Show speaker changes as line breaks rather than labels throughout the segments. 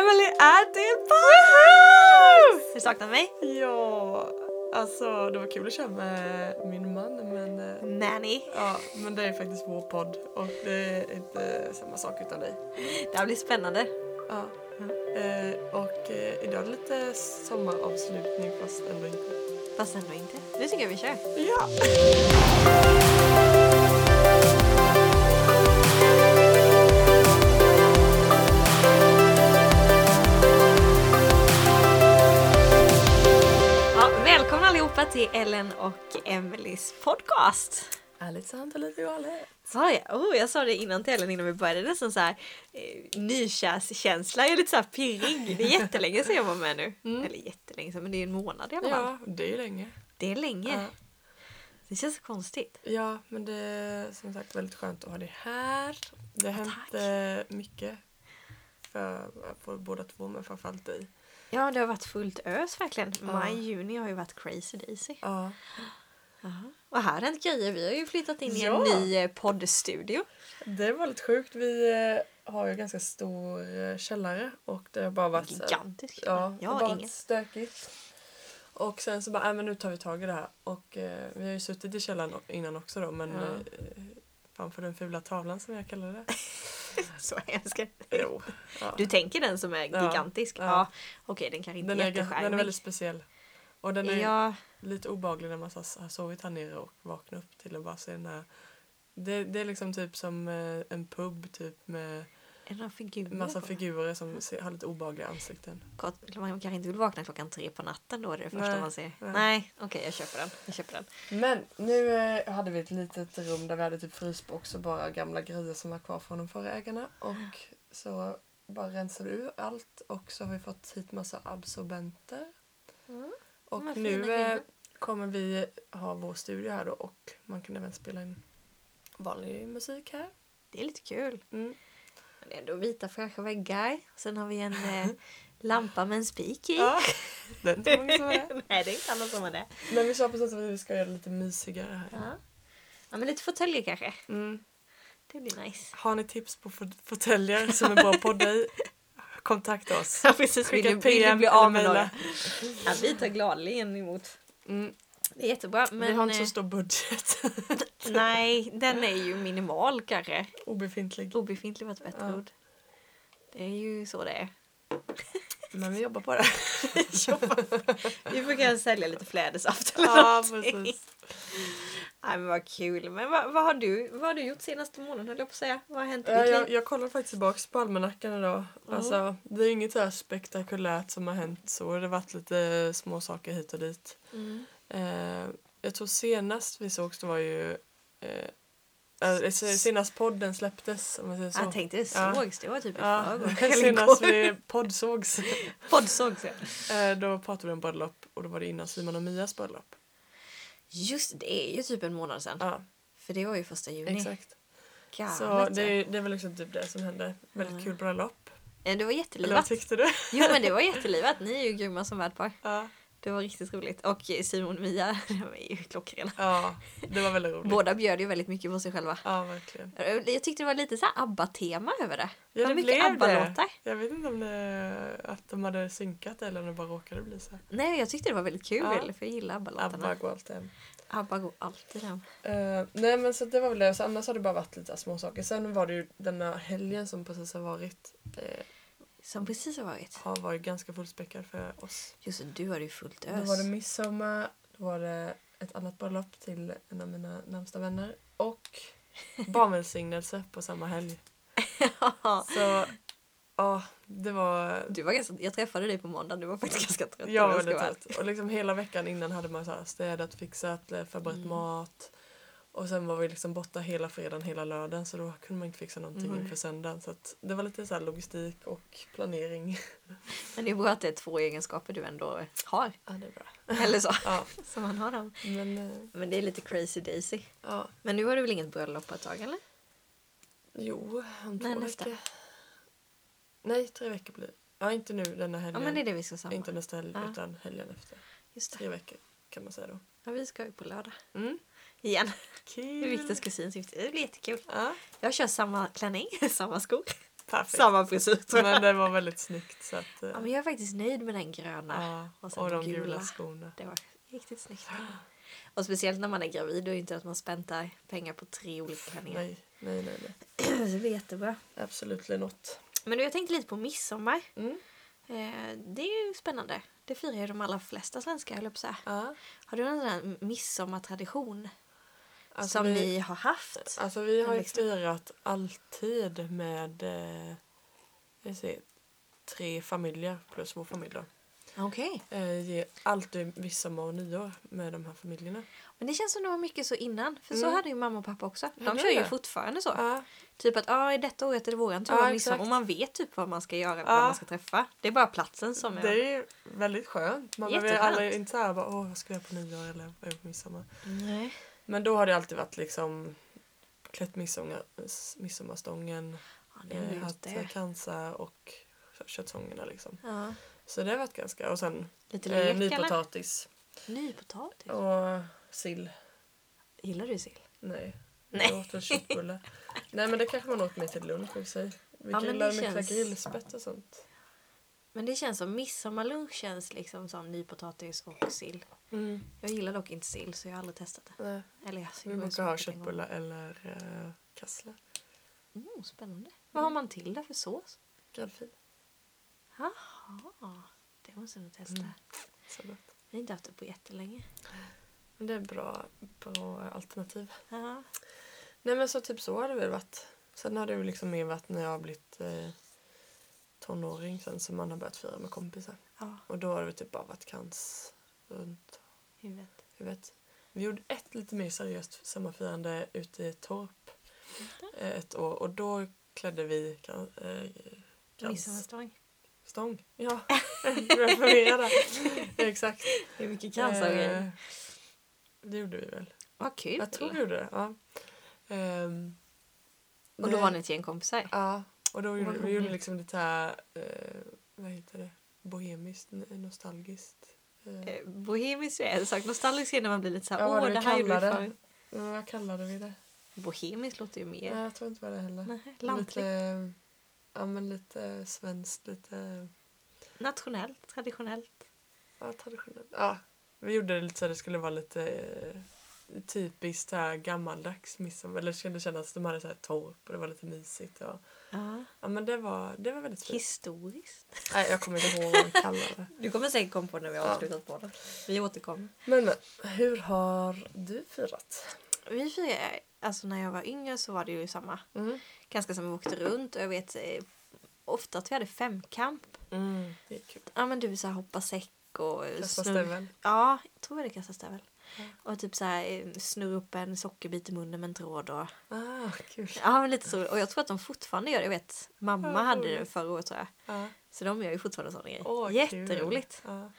Emily är tillbaka! Har du saknat mig?
Ja, alltså det var kul att köra med min man men, eh,
Nanny.
ja, men det är faktiskt vår podd och det är inte samma sak utan dig.
Det här blir spännande.
Ja. Eh, och eh, idag är det lite sommaravslutning fast ändå inte.
Fast ändå inte. Nu tycker jag vi kör.
Ja,
allihopa till Ellen och Emelies podcast.
Ärligt sant och lite galet.
Sa jag? Oh, jag sa det innan till Ellen innan vi började. Nästan så här eh, nykärskänsla. Jag är lite så här pirrig. Det är jättelänge sedan jag var med nu.
Mm.
Eller jättelänge sedan, men det är en månad i alla fall.
Ja, det är länge.
Det är länge.
Ja.
Det känns konstigt.
Ja, men det är som sagt väldigt skönt att ha dig här. Det har hänt eh, mycket för, för båda två, men framförallt dig.
Ja, det har varit fullt ös verkligen.
Ja.
Maj, juni har ju varit crazy daisy.
Ja,
Jaha. Och här har hänt grejer. Vi har ju flyttat in i en
Ja.
ny eh, poddstudio.
det var lite sjukt. Vi eh, har ju ganska stor eh, källare och det har bara varit
Gigantisk.
Ja,
jag
har bara varit stökigt. Och sen så bara, äh, men nu tar vi tag i det här. Och eh, vi har ju suttit i källaren innan också då, men
Ja.
eh, framför den fula tavlan som jag kallar det.
Så hemskt.
Jo. Ja.
Du tänker den som är gigantisk? Ja.
Ja.
Okej, den kanske inte
Den
är
är, den är
jätteskärmig.
väldigt speciell. Och den är
Ja,
lite obehaglig när man har sovit här nere och vaknar upp till att bara se den här. Det, det är liksom typ som eh, en pub typ med
en av figurer.
massa
på.
figurer som ser, har lite obehagliga ansikten.
Man kanske inte vill vakna klockan tre på natten då, det är det första
Nej,
man ser.
nej.
Nej, okej jag köper den. Jag köper den.
Men nu eh, hade vi ett litet rum där vi hade typ frysbox och bara gamla grejer som var kvar från de förra ägarna. Och så bara rensade vi ur allt och så har vi fått hit massa absorbenter.
Mm.
Och nu eh, kommer vi ha vår studio här då och man kan även spela in vanlig musik här.
Det är lite kul.
Mm.
Det är ändå vita fräscha väggar. Sen har vi en eh, lampa med en spik i.
Ja, är inte många som har det.
Nej, det är inte alla som har det.
Men vi sa precis att vi ska göra det lite mysigare här.
Ja. ja, men lite fåtöljer kanske.
Mm.
Det blir nice.
Har ni tips på fåtöljer som är bra att podda i? Kontakta oss.
Ja, precis. Vill
Skicka
vill
PM
bli
eller
av med några? Ja, vi tar gladeligen emot.
Mm.
Det är jättebra. Men
vi har inte
eh,
så stor budget.
nej, den är ju minimal kanske.
Obefintlig.
Obefintlig var ett bättre
Ja.
ord. Det är ju så det är.
Men vi jobbar på det.
Vi får kanske sälja lite flädersaft eller
ja,
någonting.
precis.
Nej men vad kul. Men vad, vad, har du, vad har du gjort senaste månaden höll jag på att säga? Vad har hänt i ditt
jag,
liv?
jag kollar faktiskt tillbaks på almanackan idag.
Mm.
Alltså, det är inget så här spektakulärt som har hänt så. Det har varit lite små saker hit och dit.
Mm.
Eh, jag tror senast vi sågs det var ju eh, eh, senast podden släpptes om man säger så.
Jag tänkte det
Ja.
sågs, det var typ i
Ja,
förrgår.
senast vi poddsågs.
Podd sågs ja.
Eh, då pratade vi om bröllop och då var det innan Simon och Mias bröllop.
Just det, är ju typ en månad sedan.
Ja,
För det var ju första juni.
exakt.
Galet,
Så
ja.
det, är- det väl liksom typ det som hände. Väldigt
Ja.
kul bröllop.
Det var
Eller vad
jättelivat.
tyckte du?
Jo men det var jättelivat. Ni är ju grymma som värdpar.
Ja.
Det var riktigt roligt. Och Simon och Mia, de är ju klockrena.
ja, det var väldigt roligt.
Båda bjöd ju väldigt mycket på sig själva.
Ja, verkligen.
Jag tyckte det var lite så här ABBA-tema över det.
Ja,
var
det
mycket ABBA-låtar.
det. Jag vet inte om det, att de hade synkat eller om det bara råkade bli så. här.
Nej, jag tyckte det var väldigt kul.
Ja.
För jag gillar ABBA-låtarna.
ABBA går alltid hem.
ABBA går alltid hem.
Eh, nej men så det var väl det. Så annars har det bara varit lite små saker. Sen var det ju denna helgen som precis har varit. Eh,
Som precis har varit.
har varit ganska fullspäckad för oss.
Just det, du har ju fullt
Då
ös.
var det midsommar, då var det ett annat bröllop till en av mina närmsta vänner och barnvälsignelse på samma helg. Så ja, det var...
Du var ganska, jag träffade dig på måndag, du var faktiskt ganska trött.
Jag var väldigt trött. Och liksom hela veckan innan hade man så här städat, fixat, eh, förberett
Mm.
mat. Och sen var vi liksom borta hela fredagen, hela lördagen så då kunde man inte fixa någonting inför söndagen. Så det var lite så logistik och planering.
Men det är bra att det är två egenskaper du ändå har.
Ja, det är bra.
Eller så.
Ja,
Som man har dem.
men eh,
Men det är lite crazy daisy.
ja.
Men nu har du väl inget bröllop på ett tag eller?
Jo, om två
Nej,
veckor. Nej, tre veckor blir. Ja, inte nu denna
Ja
helgen.
men det är det vi ska samma.
Inte nästa helg
Ja.
utan helgen efter.
Just det.
Tre veckor kan man säga då.
Ja, vi ska ju på lördag.
Mm.
Igen.
Kul!
Viktors kusins gifte. Det blir jättekul.
Ja,
Jag kör samma klänning, samma skor.
Perfekt.
Samma frisyr.
Men det var väldigt snyggt. Så att, eh,
Ja, men jag är faktiskt nöjd med den gröna.
ja.
och
Och de
gula.
gula skorna.
Det var riktigt snyggt. Och speciellt när man är gravid och inte att man späntar pengar på tre olika klänningar.
Nej, nej, nej. nej.
Så det är jättebra.
Absolut något.
Men du, jag tänkte lite på midsommar.
Mm.
Eh, det är ju spännande. Det firar ju de allra flesta svenskar, höll jag på att säga. Har du någon sån här midsommartradition
Alltså
som
vi,
ni har haft?
Alltså vi har ju
liksom.
firat alltid med eh, ser, tre familjer plus vår familj då.
Okej.
Eh, ge alltid midsommar och nyår med de här familjerna.
Men det känns som det var mycket så innan. För så
Mm.
hade ju mamma och pappa också. De kör ju fortfarande så.
Ja,
Typ att ah, i detta året är det våran tur
Ja,
midsommar. Och man vet typ vad man ska göra,
Ja.
vad man ska träffa. Det är bara platsen som är...
det är ju väldigt skönt. Man behöver aldrig inte såhär bara åh vad ska jag på nyår eller vad jag på midsommar.
Nej.
Men då har det alltid varit liksom klätt midsommar, midsommarstången,
Ja,
eh, haft
det.
kransar och köttsångerna liksom.
Ja.
Så det har varit ganska, och sen
Lite
eh,
lek eller?
nypotatis
Nypotatis?
och sill.
Gillar du sill?
Nej.
Nej.
Jag åt väl köttbullar. Nej men det kanske man åt med till lunch i och för sig. Vi
Ja,
grillade mycket
känns-
grillspett och sånt.
Men det känns som midsommarlunch känns liksom som nypotatis och sill.
Mm.
Jag gillar dock inte sill så jag har aldrig testat det.
Nej.
Eller jag
Vi brukar ha köttbullar eller uh, kassler.
Mm, spännande. Vad har man till det för sås?
Gräddfil.
Jaha, det måste jag nog testa.
Mm. Så gott.
Jag har inte haft det på jättelänge.
Men det är bra, bra alternativ.
Ja.
Nej men så typ så har det väl varit. Sen har det liksom mer varit när jag har blivit eh, tonåring sen som man har börjat fira med kompisar.
ja,
Och då har det typ bara varit krans runt
huvudet.
huvudet. Vi gjorde ett lite mer seriöst sommarfirande ute i Torp eh, ett år och då klädde vi kan, eh, krans,
Midsommarstång.
stång. Ja, där. Exakt.
Det är mycket kransar grejer.
Eh, Det gjorde vi väl.
Vad kul!
Jag tror vi gjorde det. Ja. Ehm,
Och då var ni ett gäng kompisar?
Ja, och då gjorde
Vad
vi gjorde liksom lite här, eh, vad heter det, bohemiskt, nostalgiskt. Eh,
Eh, Bohemiskt är en sak. Nostalgisk är när man blir lite såhär,
Ja, vad
åh
det
det här gjorde vi förr.
vad kallade vi det?
Bohemiskt låter ju mer
Nej, jag tror inte var det heller.
Nej, lantligt.
Lite, ja men lite svenskt, lite
Nationellt, traditionellt.
ja, traditionellt. Ja, vi gjorde det lite så det skulle vara lite eh, typiskt här gammaldags midsommar. Eller det skulle kännas att de hade så här torp och det var lite mysigt. Och,
Ja.
ja men det var, det var väldigt fint.
Historiskt.
Nej, jag kommer inte ihåg vad vi kallade det.
Du kommer säkert komma på när vi har
Ja.
avslutat på det. Vi återkommer.
Men, men hur har du firat?
Vi firar, alltså när jag var yngre så var det ju samma.
Mm.
Ganska som vi åkte runt och jag vet eh, ofta att vi hade femkamp.
Mm. Det är kul.
Ja men du så här hoppa säck och
Kasta stävel.
Ja, jag tror det kasta stävel.
Ja.
Och typ så här eh, snurra upp en sockerbit i munnen med en tråd och
Ah, kul.
Ja men lite så. Och jag tror att de fortfarande gör det. Jag vet mamma
Ja,
hade det förra året tror jag.
Ja.
Så de gör ju fortfarande sådana grejer.
Åh,
Jätteroligt.
Ja.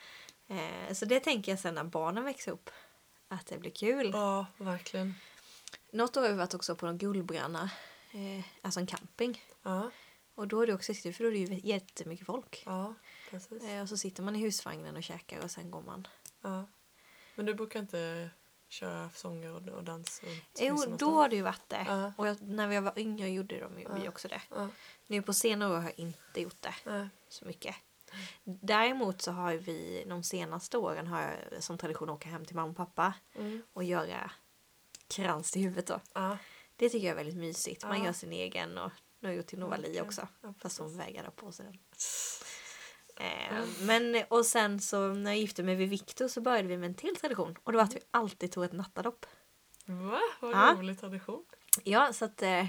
Eh, så det tänker jag sen när barnen växer upp. Att det blir kul.
ja, verkligen.
Något år har vi varit också på de guldbränna. Eh, alltså en camping.
Ja,
Och då är det också viktigt för då är det ju jättemycket folk.
ja precis.
Eh, och så sitter man i husvagnen och käkar och sen går man.
Men du brukar inte köra sånger och, och dans? runt
Jo, då har det ju varit det.
Ja.
Och jag, när jag var yngre gjorde de ju,
Ja.
också det.
Ja.
Nu på senare år har jag inte gjort det så mycket. Däremot så har vi de senaste åren har jag som tradition att åka hem till mamma och pappa
Mm.
och göra krans till huvudet då. Det tycker jag är väldigt mysigt. Man gör sin egen och nu har jag gjort till Novali
Verkligen.
också.
Ja,
Fast hon vägrade på sig den. Eh, men och sen så när jag gifte mig med Viktor så började vi med en till tradition och det var att vi alltid tog ett nattadopp.
Va? Vad
Ja.
rolig tradition.
Ja så att eh,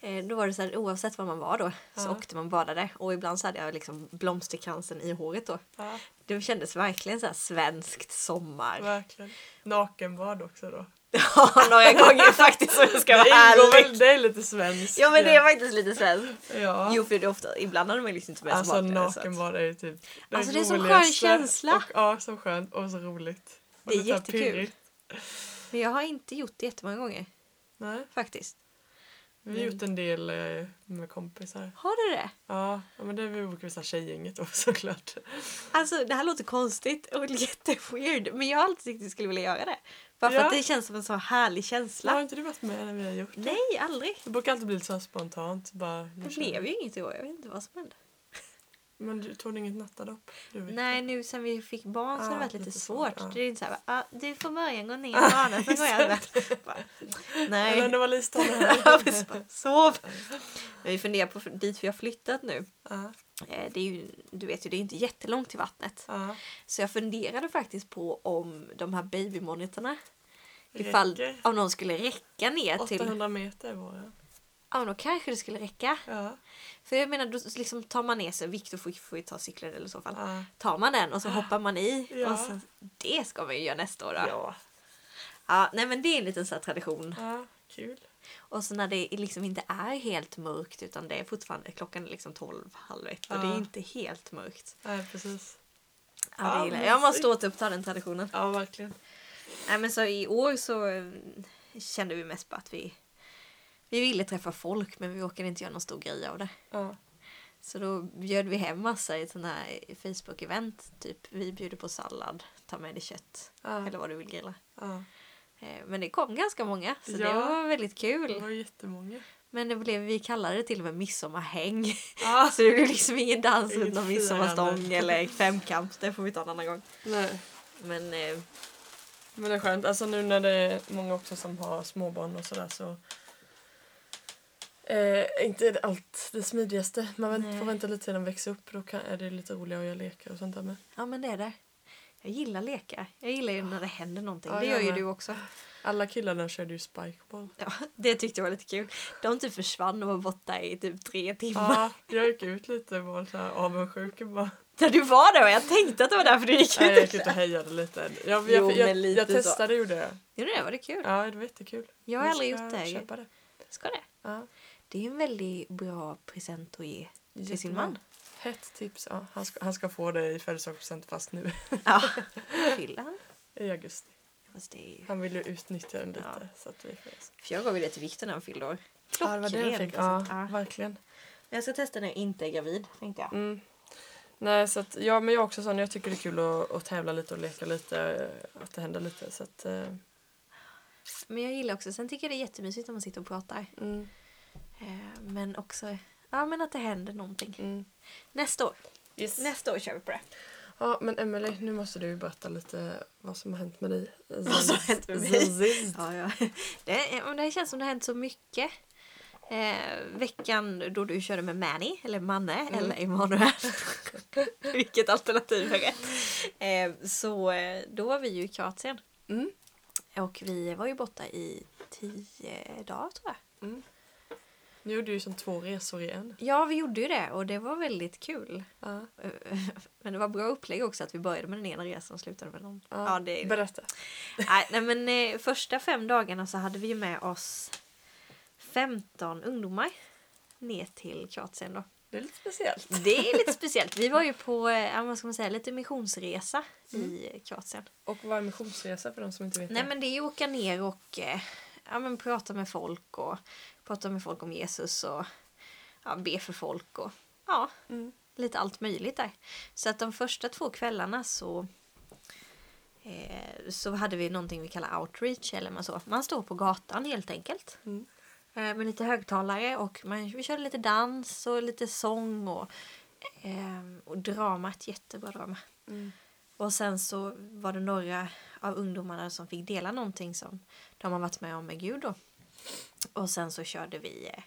eh, då var det så här oavsett var man var då så
Ja.
åkte man och badade och ibland så hade jag liksom blomsterkransen i håret då.
Ja,
Det kändes verkligen så här svenskt sommar.
verkligen. Nakenbad också då.
Ja, några gånger faktiskt om jag ska vara ärlig.
det är lite svenskt.
Ja men det är faktiskt lite svenskt.
Ja.
Jo för det är ofta, ibland man ju liksom inte med
Alltså
så
nakenbad är ju typ det
Alltså, det är så skön känsla.
Och, ja, så skönt och så roligt. Och
Det är
så
jättekul.
pirrigt.
Men jag har inte gjort det jättemånga gånger
Nej.
faktiskt.
Vi har gjort en del eh, med kompisar.
Har du det?
Ja, men det är vi brukar säga tjejgänget då såklart.
Alltså det här låter konstigt och jätteweird men jag har alltid tyckt att jag skulle vilja göra det. Bara för
Ja.
att det känns som en så härlig
Har
känsla.
inte du varit med när vi har gjort det?
Nej, aldrig.
Det brukar alltid bli lite så spontant. Bara,
Det blev
vi.
ju inget i år. Jag vet inte vad som hände.
Men du tog inget nattadopp?
Nej, nu sen vi fick barn så har det
Ah,
varit lite,
lite
svårt.
svårt, ja.
Det är inte så här, ah, du får börja gå ner i banan, sen går jag över. Nej.
Men det var
bara, Sov! Men vi funderar på dit vi har flyttat nu. Eh, Det är ju, du vet ju, det är inte jättelångt till vattnet.
ja.
Så jag funderade faktiskt på om de här babymonitorna Ifall om de skulle räcka ner till...
800 meter var det.
Ja, då kanske det skulle räcka.
Ja.
För jag menar, då liksom tar man ner sig, Viktor får, får ju ta cykeln eller så fall.
Ja.
Tar man den och så hoppar man i. Och så, det ska man ju göra nästa år då. Ja.
ja.
nej men det är en liten så tradition.
Ja, kul.
Och så när det liksom inte är helt mörkt utan det är fortfarande klockan är liksom 12, halv ett och det är
Ja.
inte helt mörkt.
Nej, precis.
Ja, det
Ja,
gillar jag. jag måste återuppta den traditionen.
Ja, verkligen.
Nej men så i år så eh, kände vi mest på att vi vi ville träffa folk men vi orkade inte göra någon stor grej av det.
Ja.
Så då bjöd vi hem massa i ett sånt här Facebook-event. Typ vi bjuder på sallad, ta med dig kött
Ja.
eller vad du vill grilla.
ja.
Eh, Men det kom ganska många så det
Ja.
var väldigt
Det
kul.
var jättemånga.
Men det blev, vi kallade det till och med midsommarhäng.
Ja.
Så det blev liksom ingen dans runt någon midsommarstång eller femkamp. Det får vi ta en annan gång.
Nej.
Men eh,
Men det är skönt. Alltså nu när det är många också som har småbarn och sådär så Eh, inte det allt det smidigaste. Man vänt, får vänta lite till de växer upp. Då kan, är det lite roligare att göra lekar och sånt där med.
ja men det är det. Jag gillar lekar. Jag gillar ju när det händer någonting.
Ja,
det gör
jag
ju du också.
Alla killarna körde ju spikeball.
Ja, det tyckte jag var lite kul. De typ försvann och var borta i typ tre timmar.
Ja, jag gick ut lite och var så här avundsjuk. Bara,
Där du var och jag tänkte att det var därför du gick
nej, jag gick
ut.
ut och hejade lite. Jag,
Jo,
jag, jag,
men lite
jag testade gjorde jag.
Jo, det var det kul.
Ja, det var jättekul.
Jag har aldrig gjort det.
jag Köpa det.
Ska det?
Ja,
Det är ju en väldigt bra present att ge till sin man.
Hett tips. Ja, han, ska, han ska få det i födelsedagspresent fast nu
Ja. Fyller han?
i augusti.
Fast ju...
Han vill ju utnyttja den lite.
Ja.
Så att vi får.
För jag gav ju det till Viktor när han fyllde år.
Ja, det var det fick. Ja.
Ja.
verkligen.
Jag ska testa när jag inte är gravid, tänkte jag.
Mm. Nej, så att, ja, men jag också sån. Jag tycker det är kul att, att tävla lite och leka lite. Att det händer lite. Så att, eh,
Men jag gillar också, sen tycker jag det är jättemysigt när man sitter och pratar.
mm,
Eh, Men också, ja men att det händer någonting.
mm.
Nästa år.
Yes.
Nästa år kör vi på det.
Ja, men Emelie, nu måste du berätta lite vad som har hänt med dig.
Vad som har hänt med mig? Ja, ja. Det, det känns som det har hänt så mycket. Eh, veckan då du körde med Manny, eller Manne, eller Emanuel. Vilket alternativ är rätt? Eh, så eh, då var vi ju i Kroatien.
Mm.
Och vi var ju borta i tio dagar tror jag.
Nu gjorde du ju som två resor i en.
Ja, vi gjorde ju det och det var väldigt kul.
Ja.
Men det var bra upplägg också att vi började med den ena resan och slutade med den
Ja,
Ja, det.
Berätta.
nej, men eh, första fem dagarna så hade vi ju med oss 15 ungdomar ner till Kroatien då.
Det är lite speciellt.
Det är lite speciellt. Vi var ju på, eh, ja, vad ska man säga, lite missionsresa i Kroatien.
Och vad är missionsresa för de som inte vet
Nej
det?
men det är ju att åka ner och eh, ja, men prata med folk och prata med folk om Jesus och ja, be för folk och ja,
Mm.
lite allt möjligt där. Så att de första två kvällarna så eh, så hade vi någonting vi kallar outreach eller man så. Man står på gatan helt enkelt.
Mm.
Eh, med lite högtalare och man, vi körde lite dans och lite sång och, eh, och drama, ett jättebra drama.
Mm.
Och sen så var det några av ungdomarna som fick dela någonting som de har varit med om med Gud då. Och sen så körde vi eh,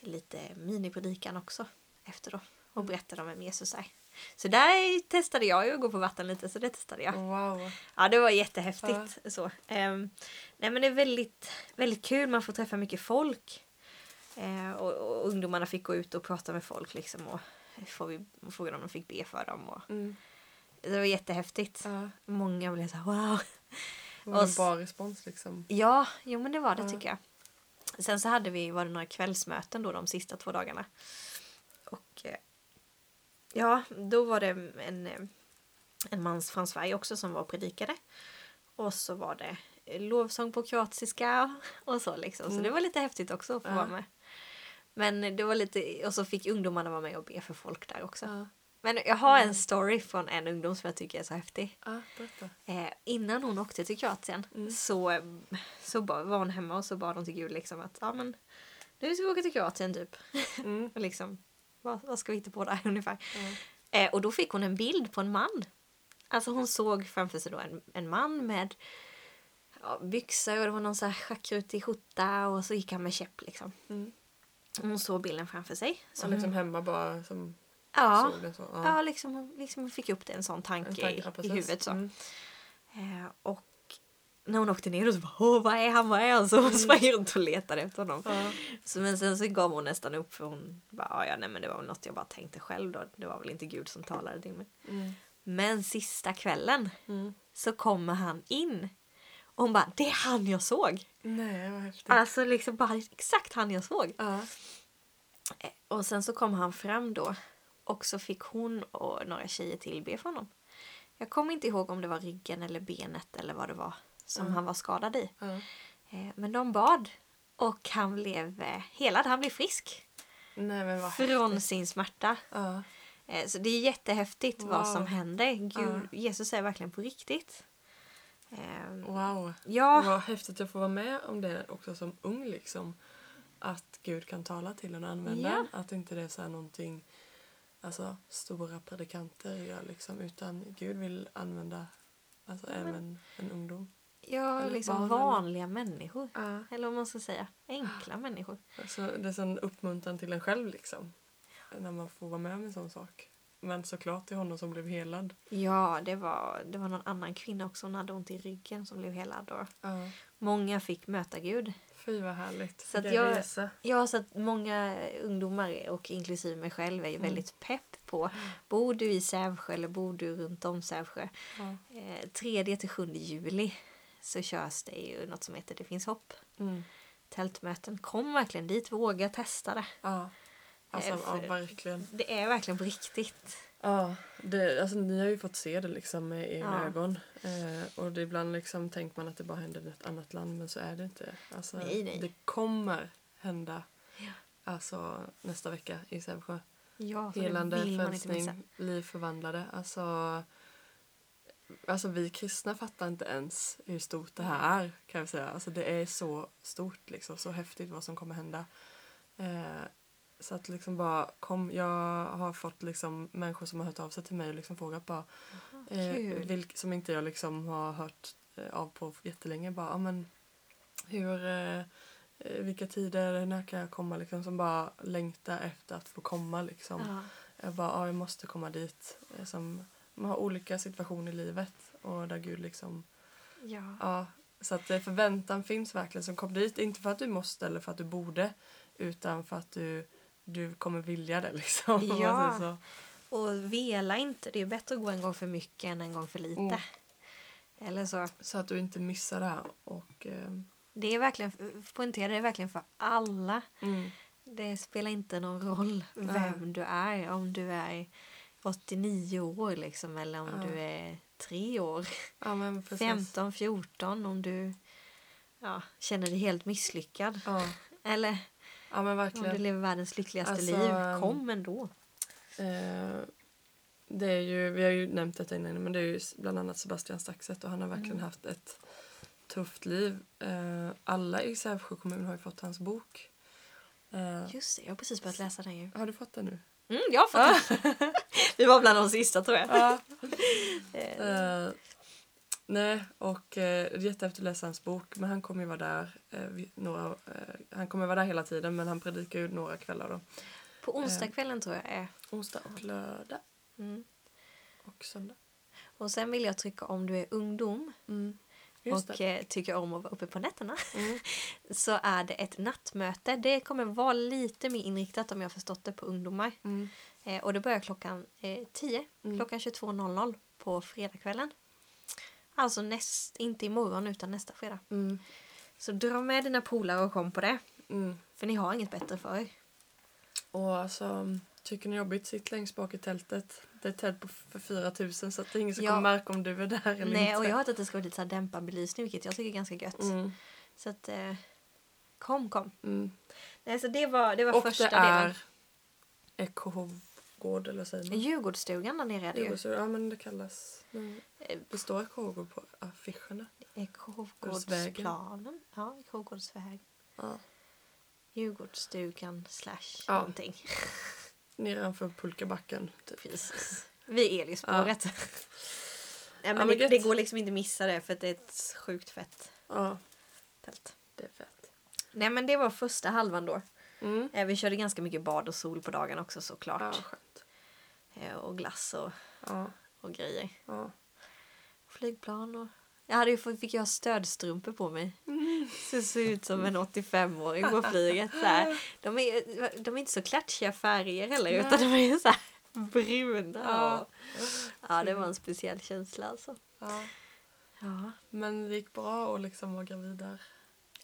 lite minipredikan också efter då och berättade om vem Jesus är. Så där testade jag ju att gå på vatten lite så det testade jag.
Wow.
Ja det var jättehäftigt. Så. Ehm, nej men det är väldigt, väldigt kul, man får träffa mycket folk. Eh, och, och ungdomarna fick gå ut och prata med folk liksom och frågade om de fick be för dem. Och,
Mm.
Det var jättehäftigt.
Ja.
Många blev så här wow.
Det var en bra respons liksom.
Ja, jo men det var det
Ja.
tycker jag. Sen så hade vi, var det några kvällsmöten då de sista två dagarna. Och eh, ja, då var det en, eh, en man från Sverige också som var och predikade. Och så var det lovsång på kroatiska och så liksom. Så
Mm.
det var lite häftigt också att få
Ja.
vara med. Men det var lite, och så fick ungdomarna vara med och be för folk där också.
Ja.
Men jag har
Mm.
en story från en ungdom som jag tycker är så häftig.
Berätta.
Eh, innan hon åkte till Kroatien
Mm.
så, så ba- var hon hemma och så bad hon till Gud liksom att ja men nu ska vi åka till Kroatien typ.
Mm.
Och liksom, vad, vad ska vi hitta på där ungefär?
Ja.
Eh, och då fick hon en bild på en man. Alltså hon såg framför sig då en, en man med ja, byxor och det var någon så här schackrutig skjorta och så gick han med käpp liksom.
Mm.
Hon såg bilden framför sig.
Som liksom hemma bara som
ja,
så.
ja. liksom, hon- liksom hon fick upp det, en sån tanke,
En tanke, ja,
i, huvudet. Så.
Mm.
Eh, och när hon åkte ner då så bara Åh, vad är han, vad är han? Så hon sprang runt och letade efter honom.
Ja.
Så, men sen så gav hon nästan upp för hon bara "Ja, ja nej men det var väl något jag bara tänkte själv då. Det var väl inte Gud som talade till mig.
Mm.
Men sista kvällen
Mm.
så kommer han in. Och hon bara, det är han jag såg.
Nej, vad häftigt.
Alltså liksom bara exakt han jag såg.
Ja.
Eh, Och sen så kom han fram då. Och så fick hon och några tjejer till be för honom. Jag kommer inte ihåg om det var ryggen eller benet eller vad det var som
Mm.
han var skadad i. Eh, Men de bad. Och han blev eh, helad, han blev frisk.
Nej, vad
Från
häftigt.
sin smärta. Eh, Så det är jättehäftigt vad
Wow.
som händer. Gud,
Ja.
Jesus är verkligen på riktigt. Eh,
Wow.
Ja,
Vad häftigt att få vara med om det också som ung liksom. Att Gud kan tala till en och använda
Ja.
Att inte det är så här någonting alltså, stora predikanter gör liksom. Utan Gud vill använda alltså, även en ungdom.
ja
Eller
liksom
barn,
vanliga människor.
Ja.
Eller vad man ska säga. Enkla människor.
Alltså, det är sån uppmuntran till en själv liksom. När man får vara med om en sån sak. Men såklart till honom som blev helad.
Ja, det var, det var någon annan kvinna också. Hon hade ont i ryggen som blev helad. Och
Ja.
många fick möta Gud.
Fy vad härligt.
Så att jag-. Ja, så att många ungdomar och inklusive mig själv är ju
Mm.
väldigt pepp på. Bor du i Sävsjö eller bor du runt om Sävsjö?
Ja.
Eh, 3 till 7 juli så körs det ju något som heter Det finns hopp.
Mm.
Tältmöten. Kom verkligen dit, våga testa det.
Ja. Alltså,
Eh,
ja,
för-
verkligen.
Det är verkligen på riktigt.
Ja, det, alltså, ni har ju fått se det liksom med egna
Ja.
ögon. Eh, och det ibland liksom tänker man att det bara händer i ett annat land men så är det inte. Alltså,
Nej, nej.
Det kommer hända
Ja.
alltså, nästa vecka i Sävsjö.
Ja,
Helande, frälsning, liv förvandlade. Alltså, alltså vi kristna fattar inte ens hur stort det här är kan jag säga. Alltså det är så stort liksom, så häftigt vad som kommer hända. Eh, så att liksom bara kom, jag har fått liksom människor som har hört av sig till mig och liksom frågat bara eh, vilk, som inte jag liksom har hört eh, av på jättelänge bara, ah, men hur eh, eh, vilka tider, när kan jag komma liksom som bara längtar efter att få komma liksom.
Ja.
Jag bara, ja, jag måste komma dit. Eh, Som, man har olika situationer i livet och där Gud liksom,
Ja.
ja. Så att förväntan finns verkligen som kom dit, inte för att du måste eller för att du borde utan för att du, du kommer vilja det liksom.
Ja. Och vela inte. Det är bättre att gå en gång för mycket än en gång för lite.
Mm.
Eller så.
så att du inte missar det här. Och, eh,
Det är verkligen, poängtera det är verkligen för alla.
mm,
Det spelar inte någon roll vem du är. Om du är 89 år liksom eller om du är 3 år.
ja, men precis.
15, 14 om du ja, känner dig helt misslyckad. Eller
ja, men
om du
verkligen.
lever världens lyckligaste
Alltså,
liv.
ehm,
Kom ändå.
Eh, det är ju, vi har ju nämnt detta innan, men det är ju bland annat Sebastian Staxet och han har verkligen
Mm.
haft ett tufft liv. Eh, alla i Sävsjö kommun har ju fått hans bok. Eh,
Just det, jag har precis börjat läsa den ju.
har du fått den nu?
Mm, jag har fått den. Vi var bland de sista tror jag.
Ja.
Eh,
Eh, nej, och eh, det är jättehäftigt att läsa hans bok, men han kommer ju vara där eh, några, eh, han kommer vara där hela tiden, men han predikar ju några kvällar då.
På onsdagskvällen tror jag är.
Onsdag och lördag
Mm.
och söndag.
Och sen vill jag trycka om du är ungdom
Mm.
Och eh, tycker om att vara uppe på nätterna.
Mm.
Så är det ett nattmöte. Det kommer vara lite mer inriktat om jag förstått det på ungdomar.
Mm.
Eh, och det börjar klockan eh, 10.
Mm.
Klockan 22.00 på fredagskvällen. Alltså näst, inte imorgon utan nästa fredag.
Mm.
Så dra med dina polare och kom på det.
Mm.
För ni har inget bättre för er.
Och alltså, Tycker ni är jobbigt, sitt längst bak i tältet. Det är ett tält på för 4000 så att det är ingen som
Ja.
kommer märka om du är där eller
Nej,
inte.
och jag har hört att det ska vara lite så här dämpad belysning vilket jag tycker är ganska gött.
Mm,
Så att eh, kom, kom.
mm.
Nej, så det var, det var
Och
första
det är
delen.
Ekohovgård eller säger man?
Djurgårdsstugan där nere är det ju.
Ja men det kallas... men
Eh,
Det står Ekohovgård på affischerna.
Ekovgårdsplanen. Ja, Ekovgårdsvägen.
Ja.
Djurgårdsstugan slash
Ja.
någonting.
Nedanför pulkabacken. Typ.
Precis. Vid Elispåret. Nej, men
men
det, det går liksom inte missa det för att det är ett sjukt fett
Ja,
tält.
det är fett.
Nej men det var första halvan då.
Mm.
Eh, Vi körde ganska mycket bad och sol på dagen också såklart.
Ja,
Och glass och,
Ja,
och grejer.
ja.
Flygplan och... Jag hade ju fick jag stödstrumpor på mig. Så det ser ut som en 85-åring på flyget. Så här. De, är, de är inte så klatschiga färger heller utan de är så här bruna.
Ja.
Ja, det var en speciell känsla alltså.
ja.
Ja.
Men det gick bra att liksom vara gravid där.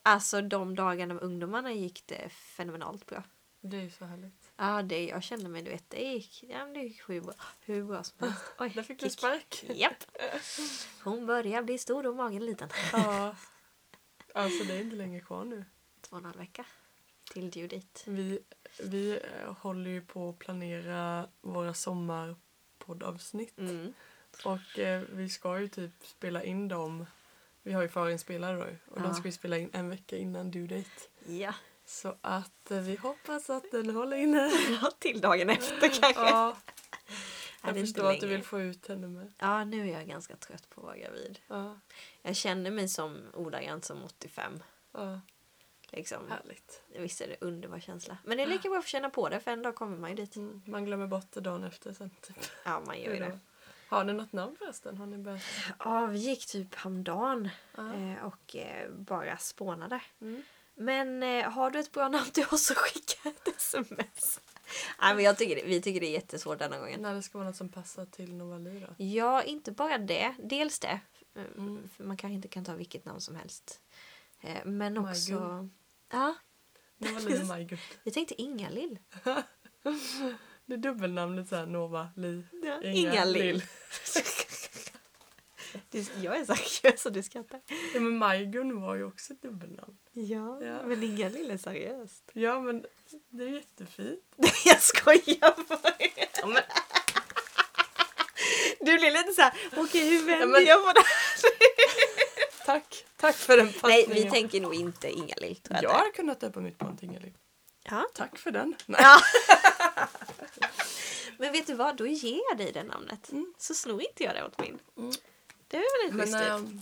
Alltså de dagarna med ungdomarna gick det fenomenalt bra.
Det är ju så härligt.
Ja, det jag kände mig, du vet, det gick, ja, det gick hur bra, hur bra som helst. Oj,
Där fick du
kick.
spark.
Japp. Hon börjar bli stor och magen liten.
Ja. Alltså det är inte länge kvar nu.
Två och en halv vecka till due date.
Vi, vi eh, håller ju på att planera våra sommarpoddavsnitt.
Mm.
Och eh, vi ska ju typ spela in dem. Vi har ju förinspelade då och
Ja.
de ska vi spela in en vecka innan due date.
Ja.
Så att eh, vi hoppas att den håller inne.
ja, till dagen efter kanske.
Ja.
Ja,
Jag förstår att du vill få ut henne med.
Ja, nu är jag ganska trött på att vara gravid.
Ja,
Jag känner mig som ordagrant som 85.
ja.
Liksom.
Härligt.
Visst är det underbar känsla. Men det är lika bra att känna på det för en dag kommer man ju dit.
Mm. Man glömmer bort det dagen efter sen. Typ.
Ja, man gör ju det.
Har ni något namn förresten? Har ni börjat?
Ja, vi gick typ häromdagen
Ja.
eh, och eh, bara spånade.
Mm.
Men eh, har du ett bra namn till oss så skicka ett sms. Nej, men jag tycker vi tycker det är jättesvårt denna gången.
När det ska vara något som passar till Novali då?
Ja, inte bara det. Dels det.
Mm.
Man kanske inte kan ta vilket namn som helst. Eh, Men också... Ja,
Novali och Majgun.
vi tänkte Inga-Lill.
Det är dubbelnamnet såhär Nova, Li,
Ja,
Inga,
Inga-Lill. Jag är seriös och du skrattar.
Ja men Majgun var ju också ett dubbelnamn.
Ja,
Ja.
men Inga-Lill är seriöst.
Ja men det är jättefint.
Jag skojar bara. Du blir lite såhär, okej hur vänder
Ja, men-
jag på det här?
Tack, tack för den
Nej,
passningen.
vi tänker nog inte Inga-Lill.
Jag
Jag
hade kunnat döpa mitt barn till Inga-Lill.
ja.
Tack för den. Nej.
ja. Men vet du vad, då ger jag dig det namnet.
Mm.
Så snor inte jag det åt min.
Mm.
Det är väl
Men,
schysst.
ehm,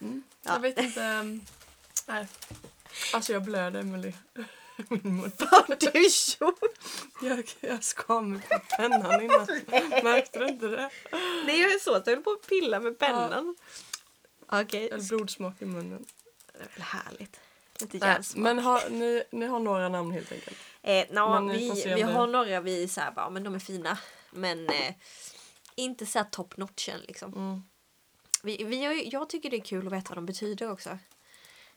mm,
Ja.
Jag vet inte. nej. Alltså jag blöder Emily. Min mun.
Har du gjort?
Jag, jag skar mig på pennan innan. Märkte du inte det?
Nej, jag är så att jag höll på att pilla med pennan. Okej,
Eller blodsmak i munnen.
det är väl härligt.
Nej,
järnsmak.
men har, ni, ni har några namn helt enkelt.
Eh,
Men vi
vi, har några vi så här, bara, men de är fina. Men eh, inte så här top notchen liksom.
Mm.
Vi, vi har, jag tycker det är kul att veta vad de betyder också.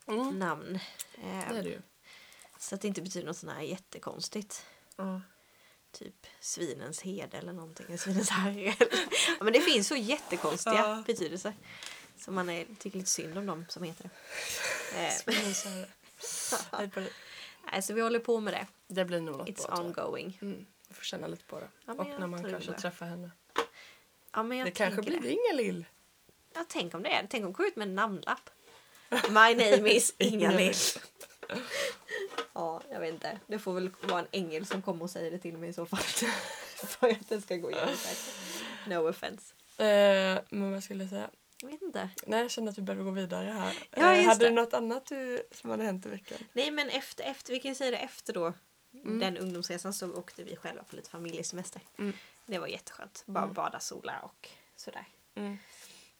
Mm.
Namn. Eh,
Det är det ju.
så att det inte betyder något sånt här jättekonstigt.
Ja.
Typ svinens herde eller någonting. Svinens herre. ja, men det finns så jättekonstiga
Ja.
betydelser. Så man är, tycker lite synd om dem som heter det. Eh,
så Nej, bara-
nej, så vi håller på med det.
Det blir nog något
It's
bra.
ongoing.
Mm. Vi får känna lite på det.
Ja,
och när man kanske
det.
träffar henne.
Ja,
Det kanske blir
det.
Inga-Lill.
Ja, tänk om det är. Tänk om gå ut med en namnlapp. My name is Inga-Lill. Ja, jag vet inte. Det får väl vara en ängel som kommer och säger det till mig i så fall. För att det ska gå igenom. No offense.
Eh, men vad skulle jag säga?
Jag vet inte.
Nej, jag känner att vi behöver gå vidare här.
Ja,
Eh, hade
det.
du något annat du, som hade hänt i veckan?
Nej, men efter, efter vi kan ju säga det efter då.
Mm.
Den ungdomsresan så åkte vi själva på lite familjesemester.
Mm.
Det var jätteskönt. Bara
Mm.
bada, sola och sådär.
Mm.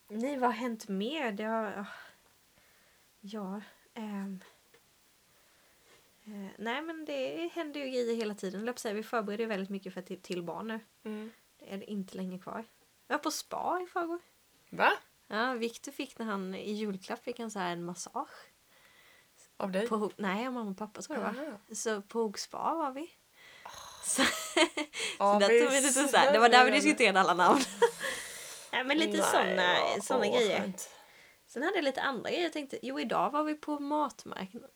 Nej, vad har hänt mer? Det har... Ja... ehm. Eh, nej, men det händer ju grejer hela tiden. Säga, vi förbereder ju väldigt mycket för till, till barn nu.
Mm.
Det är inte länge kvar. Jag var på spa i förrgår.
Va?
Ja, Victor fick när han i julklapp fick han så här en massage.
Av dig?
På, nej, av mamma och pappa tror jag det var. Så på Hog spa var vi. Så,
Ja,
så där tog vi lite så här, det var där vi diskuterade alla namn. Nej, men lite
Nej,
såna,
åh,
grejer.
skönt.
Sen hade jag lite andra grejer. Jag tänkte, jo idag var vi på matmarknaden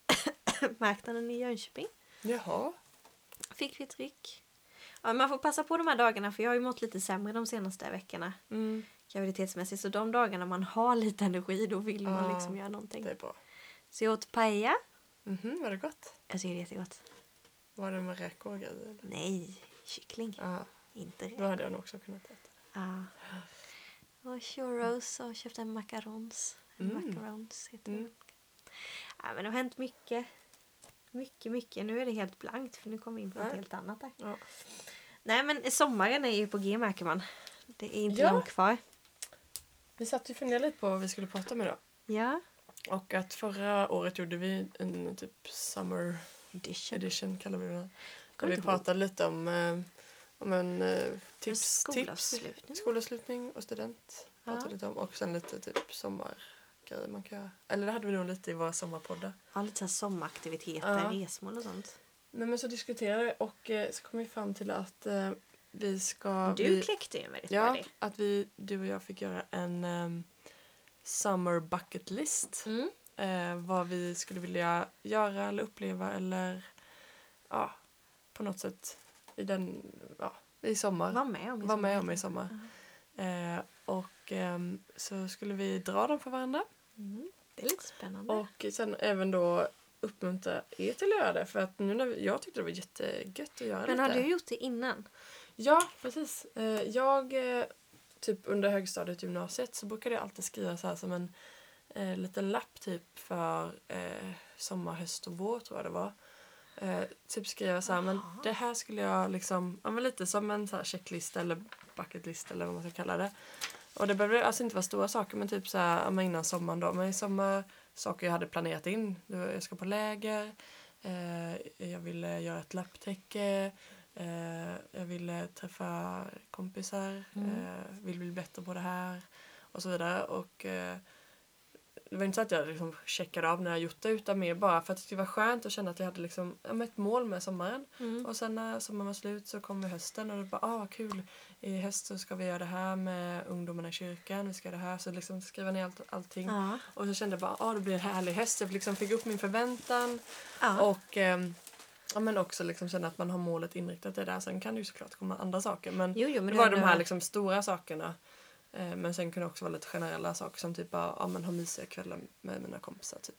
marknaden i Jönköping.
Jaha.
Fick vi ett ryck. Ja, man får passa på de här dagarna för jag har ju mått lite sämre de senaste veckorna
Mm,
graviditetsmässigt. Så de dagarna man har lite energi då vill man
Ja,
liksom göra någonting.
det är bra.
Så jag åt paella.
Mhm, var det gott?
Jag tycker det är jättegott.
Var det med räkor och grejer?
Nej, kyckling.
Ja,
Inte
då
det.
hade jag nog också kunnat äta.
Ja. Och churros och köpte macarons.
Mm.
Macarons heter det.
Mm.
Ja, men det har hänt mycket. Mycket, mycket. Nu är det helt blankt för nu kommer vi in på något
Nej.
helt annat där.
Ja.
Nej men sommaren är ju på G märker man. Det är inte
Ja.
långt kvar.
Vi satt ju och funderade lite på vad vi skulle prata om idag.
Ja.
Och att förra året gjorde vi en typ summer
Edition.
edition kallar vi det. Där vi
ihåg.
pratade lite om, eh, om en eh, tips, tips,
skolavslutning.
skolavslutning och student. Pratade
Ja.
lite om. Och sen lite typ sommargrejer man kan göra. Eller det hade vi nog lite i våra sommarpoddar.
Ja, lite så här sommaraktiviteter,
Ja.
resmål och sånt.
Nej men så diskuterade vi och eh, så kom vi fram till att eh, vi ska...
Du
vi,
kläckte ju en väldigt bra
Ja,
idé.
att vi, du och jag fick göra en ehm, summer bucket list.
Mm.
Eh, vad vi skulle vilja göra eller uppleva eller ja, på något sätt i den, ja, i sommar.
Var med om i
Var med
sommar.
om i sommar. Eh, och ehm, så skulle vi dra dem för varandra
Mm. Det är lite spännande.
och sen även då uppmuntra er till att göra det för att nu när vi, jag tyckte det var jättegött att göra
men
lite.
har du gjort det innan?
Ja, precis. Eh, Jag, eh, typ under högstadiet gymnasiet så brukade jag alltid skriva så här som en eh, liten lapp typ för eh, sommar, höst och vår tror jag det var. Eh, typ skriva så här, men det här skulle jag liksom, ja men lite som en så här checklista eller bucketlist eller vad man ska kalla det. Och det behöver alltså inte vara stora saker men typ så här, men innan sommaren då. Men i sommar, saker jag hade planerat in. Jag ska på läger, eh, jag ville göra ett lapptäcke, eh, jag ville träffa kompisar,
Mm.
eh, vill bli bättre på det här och så vidare. Och eh, det var inte så att jag liksom checkade av när jag gjort det utan mer bara för att det var skönt att känna att jag hade liksom, ja, ett mål med sommaren.
Mm.
Och sen när sommaren var slut så kom hösten och det bara, ah kul. I höst så ska vi göra det här med ungdomarna i kyrkan, vi ska göra det här. Så liksom skriva ner allt, allting.
Ja.
Och så kände jag bara, ah det blir en härlig höst. Jag liksom fick upp min förväntan.
Ja.
Och ehm, ja, men också liksom känna att man har målet inriktat det där. Sen kan det ju såklart komma andra saker. Men,
Jo, jo, men
det var de här liksom stora sakerna. Eh, Men sen kunde det också vara lite generella saker som typ bara, ja, men ha mysiga kvällar med mina kompisar. Typ.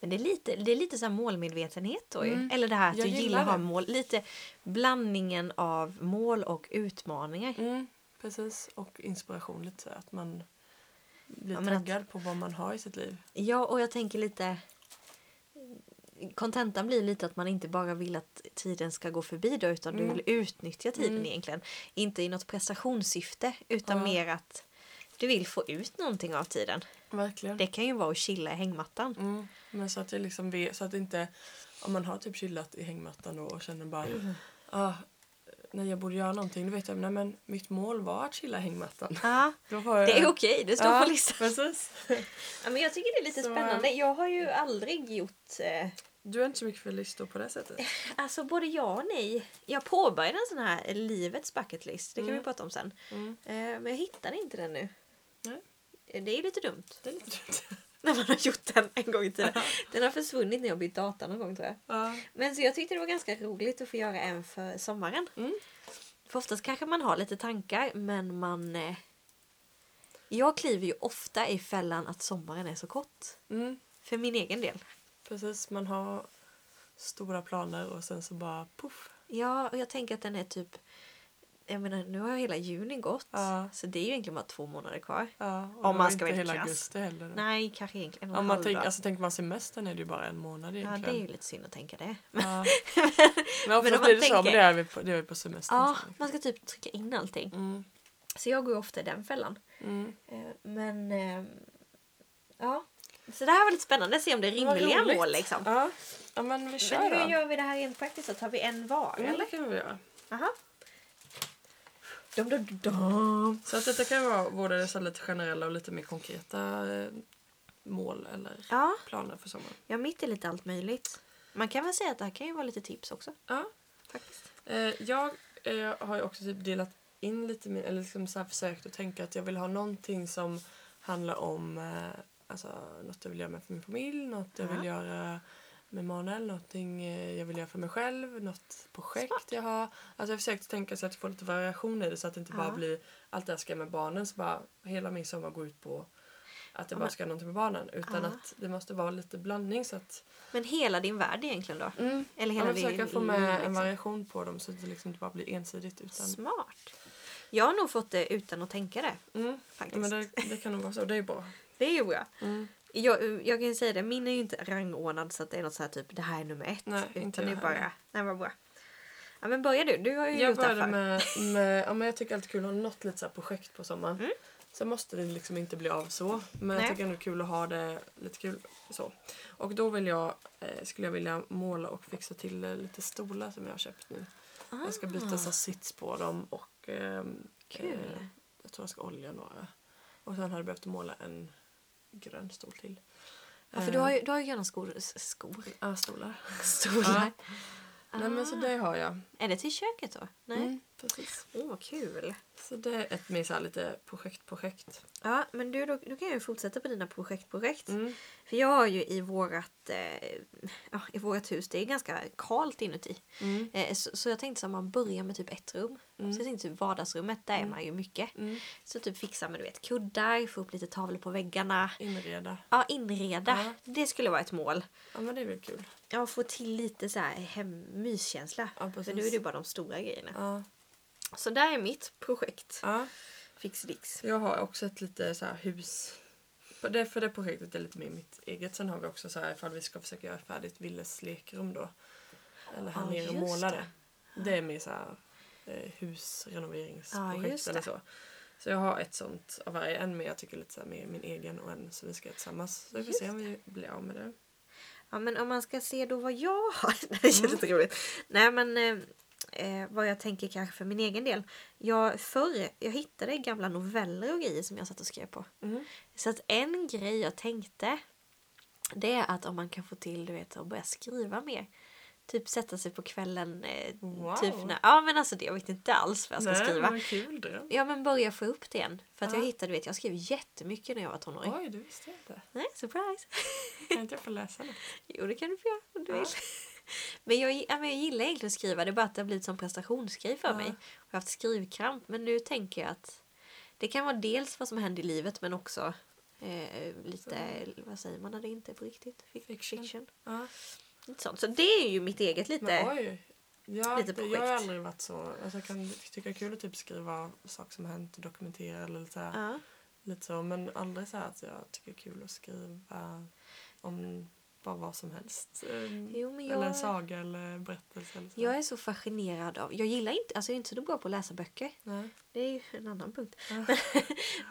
Men det är lite, det är lite så här målmedvetenhet då ju.
Mm.
Eller det här att
Jag
du gillar
gillar
att ha mål. Lite blandningen av mål och utmaningar.
Mm, precis. Och inspiration lite så att man blir
Ja, men att-
taggad på vad man har i sitt liv.
Ja, och jag tänker lite... Kontentan blir lite att man inte bara vill att tiden ska gå förbi då, utan du
Mm.
vill utnyttja tiden
Mm.
egentligen. Inte i något prestationssyfte, utan
Ja.
mer att du vill få ut någonting av tiden.
Verkligen.
Det kan ju vara att chilla i hängmattan.
Mm, men så att jag liksom vet, så att inte om man har typ chillat i hängmattan då och känner bara ah, när jag borde göra någonting då vet jag nej, men mitt mål var att chilla i hängmattan.
Ja,
jag,
det är okej, det står
ja,
på listan.
Precis.
Ja, men jag tycker det är lite
Så-
spännande. Jag har ju aldrig gjort... Eh,
Du är inte så mycket för listor på det sättet.
alltså både ja och nej. Jag påbörjade en sån här livets bucket list. Det kan
Mm.
vi prata om sen.
Mm.
Eh, men jag hittar inte den nu.
Nej.
Det är lite dumt.
Det är lite dumt.
När man har gjort den en gång i tiden. Den har försvunnit när jag bytt data någon gång tror jag.
Ja.
Men så jag tyckte det var ganska roligt att få göra en för sommaren.
Mm.
För oftast kanske man har lite tankar men man... Eh, jag kliver ju ofta i fällan att sommaren är så kort.
Mm,
För min egen del.
precis, man har stora planer och sen så bara puff.
Ja, och jag tänker att den är typ... Jag menar, nu har hela juni gått.
Ja.
Så det är ju egentligen bara två månader kvar.
Ja, och
Om man ska
inte
vara
hela
krass.
augusti heller. då.
Nej, kanske egentligen en och en
Om man tänker,
dag.
alltså, tänker man semestern är det ju bara en månad
Ja,
egentligen.
det är ju lite synd att tänka det.
Ja. Men oftast blir det så, men
tänker-
det är vi på, det är vi på semestern.
Ja,
sen.
man ska typ trycka in allting.
Mm.
Så jag går ju ofta i den fällan.
Mm.
Eh, Men... eh, Ja. Så det här var lite spännande. Se om det är rimliga mål liksom.
Ja. ja, men vi kör
Men hur
då.
gör vi det här rent praktiskt? Så tar vi en var
Mm,
eller?
det kan vi göra.
Aha. Dum, dum, dum.
Så att detta kan vara både så lite generella och lite mer konkreta eh, mål eller
Ja,
planer för sommaren.
ja, mitt är lite allt möjligt. Man kan väl säga att det här kan ju vara lite tips också.
Ja.
Faktiskt.
Eh, jag eh, har ju också typ delat in lite min, eller liksom så försökt att tänka att jag vill ha någonting som handlar om eh, alltså, något jag vill göra med för min familj, något jag
Ja.
vill göra med Manuel, någonting eh, jag vill göra för mig själv, något projekt
Smart.
jag har. Alltså jag försökt tänka så att jag får lite variation i det så att det inte bara
Ja.
blir allt det jag ska med barnen så bara hela min sommar går ut på att jag
Ja,
bara ska göra någonting med barnen utan
Ja.
att det måste vara lite blandning så att
Men hela din värld egentligen då? Eller
ja,
hela
men
din
försöka få med en
liksom.
variation på dem så att det liksom inte bara blir ensidigt utan
Smart. Jag har nog fått det utan att tänka det.
Mm.
Faktiskt.
Ja, men det, det kan nog vara så. Det är bra.
Det är ju bra.
Mm.
Jag, jag kan ju säga det, min är ju inte rangordnad så att det är något så här typ det här är nummer ett.
Nej,
utan
inte
det är bara, nej vad bra. Ja men börja du, du har ju
Jag
gjort det här
med, med ja, men jag tycker alltid kul att ha något litet så här projekt på sommaren.
Mm.
Sen måste det liksom inte bli av så. Men
Nej.
jag tycker ändå det är kul att ha det lite kul så. Och då vill jag, eh, skulle jag vilja måla och fixa till eh, lite stolar som jag har köpt nu. Jag ska byta så här sits på dem och ehm,
Ah. Kul.
eh, jag tror jag ska olja några. Och sen hade jag behövt måla en grön stol till.
Ja, för du har ju, du har ju gärna skor. skor.
Ja, stolar.
Stolar.
Nej men så det har jag.
Är det till köket då? Nej.
Mm, precis.
Åh, vad kul.
Så det är ett mer så lite projekt-projekt.
Ja, men du, då, då kan jag ju fortsätta på dina projekt-projekt.
Mm.
För jag har ju i vårat, eh, ja, i vårat hus, det är ganska kalt inuti.
Mm.
Eh, så, så jag tänkte att man börjar med typ ett rum.
Mm.
Så jag tänkte typ vardagsrummet, där är man ju mycket.
Mm.
Så typ fixa med du vet, kuddar, få upp lite tavlor på väggarna.
Inreda.
Ja, inreda.
Ja.
Det skulle vara ett mål.
Ja men det är väl kul.
Ja, få till lite så här hem, myskänsla.
Ja,
För nu är det bara de stora grejerna.
Ja.
Så där är mitt projekt.
ja.
Fixdix.
Jag har också ett lite så här hus. Det, för det projektet är lite mer mitt eget. Sen har vi också så här ifall vi ska försöka göra färdigt Willes lekrum då. Eller här
Ja,
nere och måla
det.
det. Är mer så här eh, husrenoveringsprojekt
Ja,
eller så. Så jag har ett sånt av varje. En med jag tycker lite så här mer min egen och en som vi ska göra tillsammans. Så vi får
Just
se om vi blir av med det.
Ja, men om man ska se då vad jag har. det känns lite roligt. Nej, men eh, eh, vad jag tänker kanske för min egen del. Jag, förr, jag hittade gamla noveller och grejer som jag satt och skrev på.
Mm.
Så att en grej jag tänkte det är att om man kan få till du vet, att börja skriva mer. Typ sätta sig på kvällen. Eh,
Wow.
typ när, ja men alltså det, jag vet inte alls vad jag ska
Nej,
skriva.
men kul dröm.
Ja men börja få upp det igen. För att
Ja.
jag hittade, du vet jag skrev jättemycket när jag var tonåring.
Oj, du visste inte.
Nej, surprise!
Kan inte jag få läsa något?
Jo det kan du få göra om du
Ja.
vill. Men jag, ja, men jag gillar egentligen att skriva, det är bara att det har blivit som prestationsgrej för
Ja.
mig. Jag har haft skrivkramp men nu tänker jag att det kan vara dels vad som händer i livet men också eh, lite, vad säger man när det inte är på riktigt? Fic-
Fiction.
Fiction.
Ja.
Sånt. Så det är ju mitt eget lite.
Men oj. Ja,
Lite
det, jag har
projekt.
aldrig varit så. Alltså, jag kan tycka det är kul att typ skriva saker som har hänt och dokumentera eller lite så, här,
Ja.
lite så. Men aldrig så här att jag tycker det är kul att skriva om bara vad som helst. Ehm,
Jo, men
Eller en
jag,
saga eller berättelse. Eller så.
jag är så fascinerad av... Jag gillar inte, alltså jag är inte så bra på att läsa böcker.
Nej.
Det är ju en annan punkt.
Ja.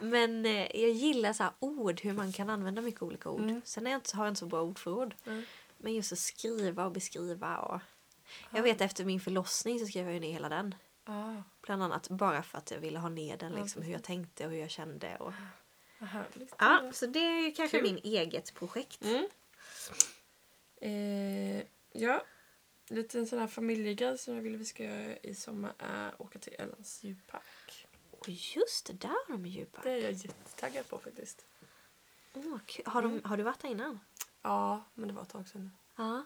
Men eh, jag gillar så ord, hur man kan använda mycket olika ord.
Mm.
Sen är jag inte, har jag inte så bra ordförråd.
Nej.
Men just att skriva och beskriva. Och... Jag vet efter min förlossning så skrev jag ner hela den.
Ah,
Bland annat bara för att jag ville ha ner den,
Ja,
liksom, hur jag tänkte och hur jag kände. Och...
härligt.
Ja, så det är ju kanske
Kul.
min eget projekt.
Mm. Eh, ja, lite en sån här familjegrej som jag vill vi ska göra i sommar är åka till Ellens djurpark.
Och just det, där har de djupa.
Det är jag jättetaggad på faktiskt.
Åh, kul. har, de, har du varit där innan?
Ja, men det var ett tag sedan.
Ja.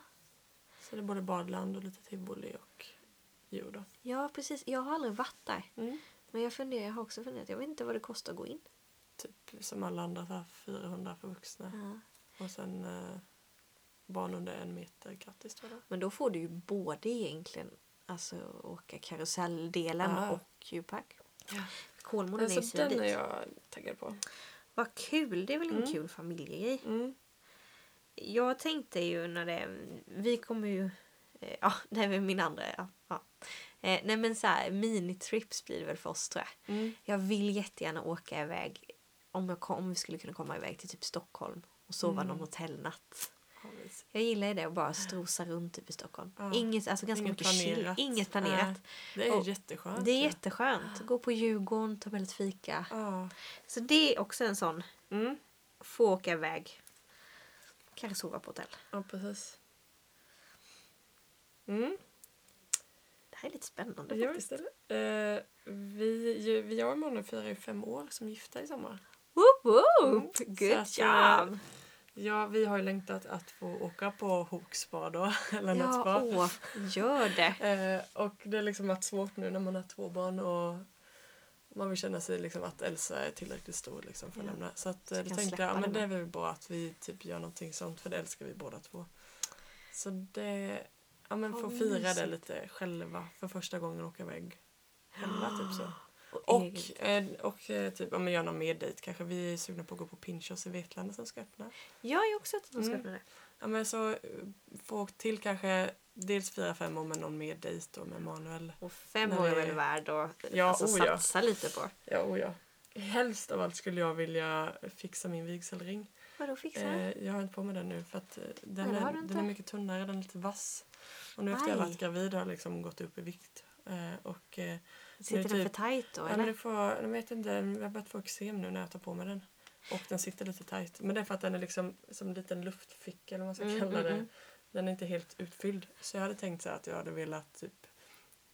Så det är både badland och lite tivoli och djur då.
Ja, precis. Jag har aldrig varit där.
Mm.
Men jag, funderar, jag har också funderat. Jag vet inte vad det kostar att gå in.
Typ som alla andra så här 400 för vuxna.
Ja.
Och sen eh, barn under en meter gratis tror jag.
Men då får du ju både egentligen alltså, åka karuselldelen
Ja.
och djurpark.
Ja.
Kolmården är ju
den är
svindyrt.
jag taggad på.
Vad kul! Det är väl en
Mm.
kul familjegrej.
Mm.
Jag tänkte ju när det... Vi kommer ju... eh, Ja, det är väl min andra... Ja, ja. Eh, nej men så här, minitrips blir det väl för oss tror jag.
Mm.
Jag vill jättegärna åka iväg. Om, jag kom, om vi skulle kunna komma iväg till typ Stockholm och sova
Mm.
någon hotellnatt. Jag gillar ju det att bara strosa runt typ i Stockholm.
Ja.
Inget, alltså ganska
Inget
mycket chill.
planerat.
Inget planerat.
Nej, Det är
Och
jätteskönt.
Det är jätteskönt. Gå på Djurgården, ta med lite fika.
Ja.
Så det är också en sån.
Mm.
Få åka iväg. Kanske sova på hotell.
ja, precis. Mm.
Där här är lite spännande
Ja,
faktiskt.
Eh, vi, ju- vi jag och Emanuel firar ju fem år som gifta i sommar.
Woop woop!
Mm,
Good
så eh,
job!
Ja, vi har ju längtat att få åka på Hokspa då, eller
Ja,
något spa.
åh, gör det.
Eh, och det har liksom varit svårt nu när man har två barn och man vill känna sig liksom att Elsa är tillräckligt stor liksom för att
Ja.
lämna. Så att,
Så
eh, då tänkte jag ja, men
det
är väl bra att vi typ gör någonting sånt för det älskar vi båda två. Så det, ja men få fira det lite själva för första gången åka iväg själva typ så.
Och,
Och, eh, och eh, typ, ja men göra någon mer dejt kanske. Vi är sugna på att gå på Pinchos i Vetlanda som ska öppna.
Jag ju också att de ska
Mm.
öppna det.
Ja men så eh, få till kanske dels fyra fem år med någon mer dejt då med Manuel.
Och fem
Nej.
år är väl värd att
Ja,
alltså,
oh ja.
satsa lite på.
Ja, ja. Helst av allt skulle jag vilja fixa min vigselring.
Vadå fixa?
Eh, jag har inte på mig den nu för att eh, den,
Nej, det har
är,
du
den är mycket tunnare, den är lite vass. Och nu efter jag
Aj.
varit gravid har jag liksom gått upp i vikt. Eh, och eh,
Sitter den
typ-
för tajt då
ja, men
eller?
får, jag vet inte, jag har börjat få eksem nu när jag tar på mig den. Och den sitter lite tajt. Men det är för att den är liksom som en liten luftficka eller vad man ska
Mm,
kalla
mm,
det.
mm.
Den är inte helt utfylld. Så jag hade tänkt så att jag hade velat typ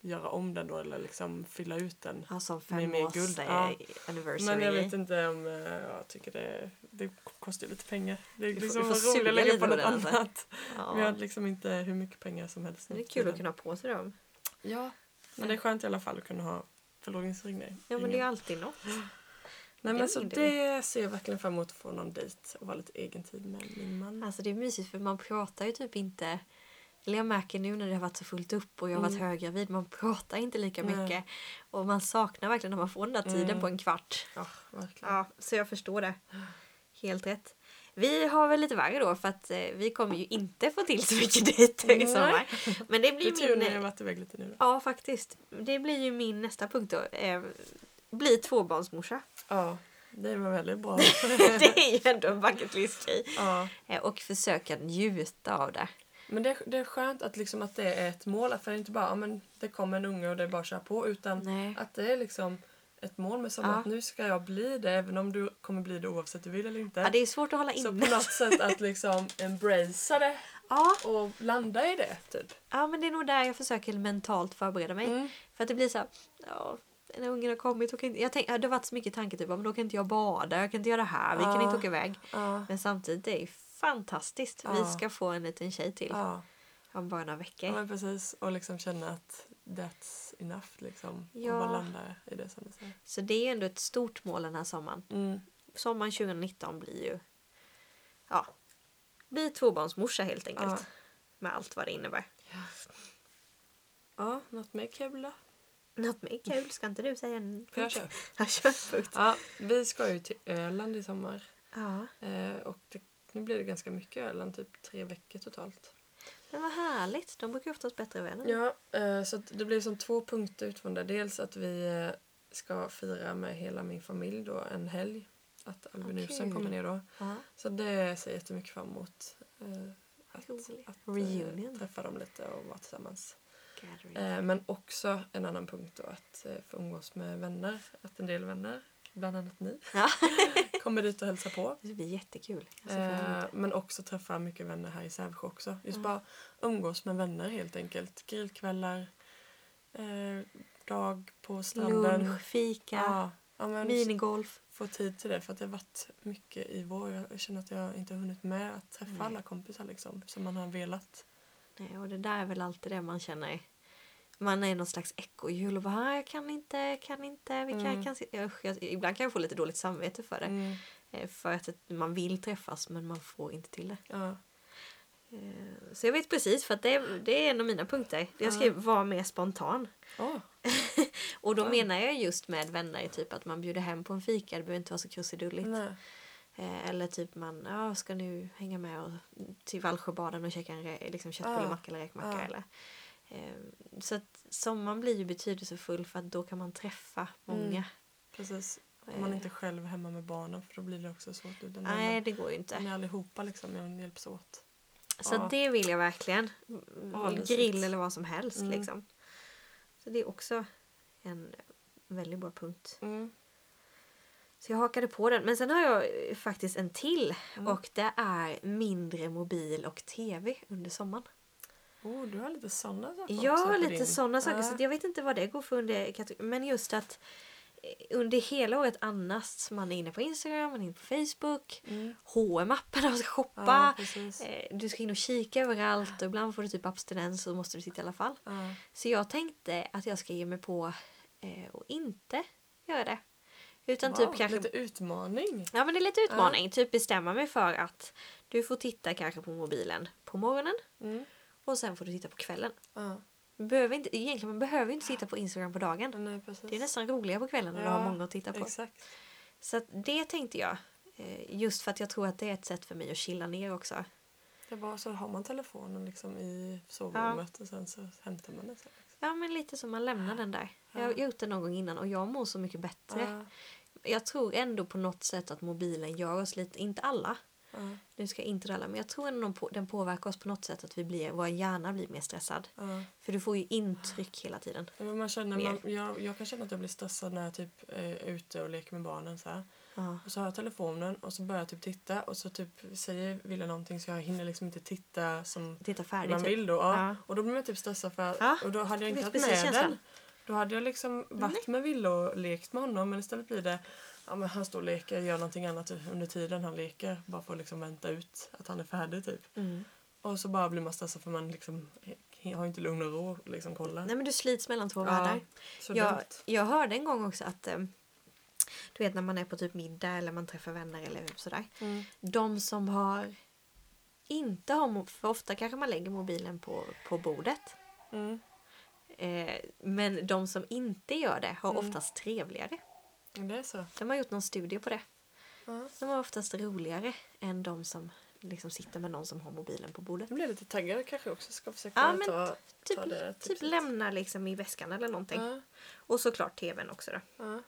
göra om den då eller liksom fylla ut den.
Ja, som
Med mer guld,
eh,
ja.
anniversary.
Men jag vet inte om eh, jag tycker det, det kostar ju lite pengar. Det är liksom roligt att lägga på något
den, alltså.
annat.
Ja.
Vi har liksom inte hur mycket pengar som helst.
Det är kul att kunna ha på sig dem.
Ja, men det är skönt i alla fall att kunna ha förlovningsring. Nej,
Ja men det är alltid något.
Nej men så
det
det ser jag verkligen fram emot att få någon dejt och vara lite egen tid med min man.
Alltså det är mysigt för man pratar ju typ inte eller jag märker nu när det har varit så fullt upp och jag har varit
Mm.
höggravid, man pratar inte lika
Nej.
mycket. Och man saknar verkligen när man får den där tiden
Mm.
på en kvart.
Ja, verkligen.
Ja, så jag förstår det. Helt rätt. Vi har väl lite värre då för att eh, vi kommer ju inte få till så mycket dejter i sommar. Men det blir
är tur har
min...
varit iväg lite nu då.
Ja faktiskt. Det blir ju min nästa punkt då. Eh, bli tvåbarnsmorsa.
Ja, det var väldigt bra.
det är ju ändå en bucket list
ja.
Eh, och försöka njuta av det.
Men det, det är skönt att, liksom att det är ett mål. För det är inte bara men det kommer en unge och det är bara att köra på. Utan
Nej.
att det är liksom ett mål med som
Ja.
att nu ska jag bli det. Även om du kommer bli det oavsett du vill eller inte.
Ja, det är svårt att hålla
Så
inne.
på något sätt att liksom embracea det
Ja,
och landa i det. Typ.
ja, men det är nog där jag försöker mentalt förbereda mig.
Mm.
För att det blir så här, ja, när ungen har kommit, kan inte, jag tänk, ja, det har varit så mycket tankar typ, men då kan inte jag bada, jag kan inte göra det här, vi kan
Ja.
inte åka iväg.
Ja.
Men samtidigt, det är fantastiskt. Vi
Ja.
ska få en liten tjej till
Ja.
om bara några
ja,
veckor.
men precis. Och liksom känna att that's enough. Liksom.
Ja.
Och bara landa i det som du säger.
Så det är ändå ett stort mål den här sommaren.
Mm.
Sommaren 2019 blir ju, ja, bli tvåbarnsmorsa helt enkelt.
Ja.
Med allt vad det innebär.
Ja, något mer kul då?
Något mer kul, ska inte du säga en
Får jag köra?
Jag kör punkt.
Ja, vi ska ju till Öland i sommar.
Ja,
Eh, och det, nu blir det ganska mycket Öland, typ tre veckor totalt.
Men vad härligt. De brukar oftast bättre vänner.
Ja, eh, så att det blir som två punkter utifrån det. Dels att vi eh, ska fira med hela min familj då en helg. Att Albin
Vad
Nilsson
kul.
kommer ner då.
Ja.
Så det ser jag jättemycket fram emot. Eh, att, att
Reunion.
eh, träffa dem lite och vara tillsammans.
Gathering.
Men också en annan punkt då att få umgås med vänner. Att en del vänner, bland annat ni,
Ja.
kommer dit och hälsar på.
Det blir jättekul.
Eh, men också träffa mycket vänner här i Sävsjö också. Just
Ja.
bara umgås med vänner helt enkelt. Grillkvällar, eh, dag på stranden.
Lunch, fika,
Ja, ja,
minigolf.
få tid till det för att det har varit mycket i vår. Jag känner att jag inte har hunnit med att träffa
Nej.
alla kompisar liksom som man har velat.
Nej, och det där är väl alltid det man känner. Man är någon slags ekorrhjul och bara "Ah, jag kan inte, kan inte, vi kan,
Mm.
kan se-" jag, Ibland kan jag få lite dåligt samvete för det.
Mm,
Eh, För att man vill träffas men man får inte till det.
ja.
Eh, Så jag vet precis för att det, är- det är en av mina punkter. Jag ska
Ja.
vara mer spontan.
Åh,
Och då
Oj.
menar jag just med vänner, typ att man bjuder hem på en fika. Det behöver inte vara så krusidulligt.
nej.
Eh, Eller typ man ja, ska nu hänga med och, till Valsjöbaden och käka en liksom köttbullemacka eller räkmacka.
Ja.
Eller, så att sommaren blir ju betydelsefull för att då kan man träffa många.
Mm. Precis. Om man
Eh.
inte själv är hemma med barnen för då blir det också svårt. Utan
Nej, det går ju
Ni
inte.
allihopa liksom man hjälps åt.
Så
Ja.
det vill jag verkligen.
Ja.
Grill eller vad som helst
Mm.
liksom. Så det är också en väldigt bra punkt.
Mm.
Så jag hakade på den. Men sen har jag faktiskt en till.
Mm.
Och det är mindre mobil och tv under sommaren.
Oh, du har lite sådana saker
Ja, lite
din-
sådana saker.
Ja.
Så jag vet inte vad det går för under. Men just att eh, under hela året annars, man är inne på Instagram, man är inne på Facebook,
Mm.
hm appen och ska
Ja,
shoppa.
precis.
Eh, Du ska in och kika överallt och ibland får du typ abstinens och måste du sitta i alla fall.
Ja.
Så jag tänkte att jag ska ge mig på eh, och inte göra det. Utan
Wow,
typ kanske...
Lite utmaning.
Ja men det är lite utmaning. Typ bestämma mig för att du får titta kanske på mobilen på morgonen
Mm.
Och sen får du titta på kvällen.
Ja.
Man behöver inte, egentligen man behöver inte titta på Instagram på dagen.
Nej.
Det är nästan roligare på kvällen när du
Ja,
har många att titta på.
Exakt.
Så det tänkte jag. eh, Just för att jag tror att det är ett sätt för mig att chilla ner också.
Det är bara så har man telefonen liksom i sovrummet och sen så hämtar man den sen. Liksom.
Ja men lite som man lämnar den där. Jag har
Ja.
gjort det någon gång innan och jag mår så mycket bättre.
Ja,
Jag tror ändå på något sätt att mobilen gör oss lite, inte alla,
ja,
nu ska jag inte dra alla, men jag tror ändå på- den påverkar oss på något sätt att vi blir, vår hjärna blir mer stressad.
ja.
För du får ju intryck hela tiden.
Ja, man känner, man, jag, jag kan känna att jag blir stressad när jag typ är ute och leker med barnen. Så här. Och så har jag telefonen och så börjar jag typ titta och så typ säger Wille någonting så jag hinner liksom inte titta som
Titta färdigt.
man
typ.
vill då. Ja.
Ja.
Och då blir man typ stressad för
Ja,
och då hade jag inte haft med
känslan.
den. Då hade jag liksom varit med Wille och lekt med honom men istället blir det Ja, men han står och leker, gör någonting annat under tiden han leker. Bara för att liksom vänta ut att han är färdig typ.
Mm.
Och så bara blir man stressad för man liksom har inte lugn och ro att liksom kolla.
Nej men du slits mellan två
Ja,
världar. Jag,
dumt.
jag hörde en gång också att eh, du vet när man är på typ middag eller man träffar vänner eller sådär.
Mm.
De som har inte har för ofta kanske man lägger mobilen på, på bordet.
Mm.
Eh, men de som inte gör det har
Mm.
oftast trevligare.
Det är så.
De har gjort någon studie på det.
Ja.
De har oftast roligare än de som liksom sitter med någon som har mobilen på bordet.
Jag blir lite taggad kanske också. Ska försöka
Ja, men
ta,
Typ,
ta det
typ lämna liksom i väskan eller någonting.
Ja,
Och såklart tvn också då.
ja.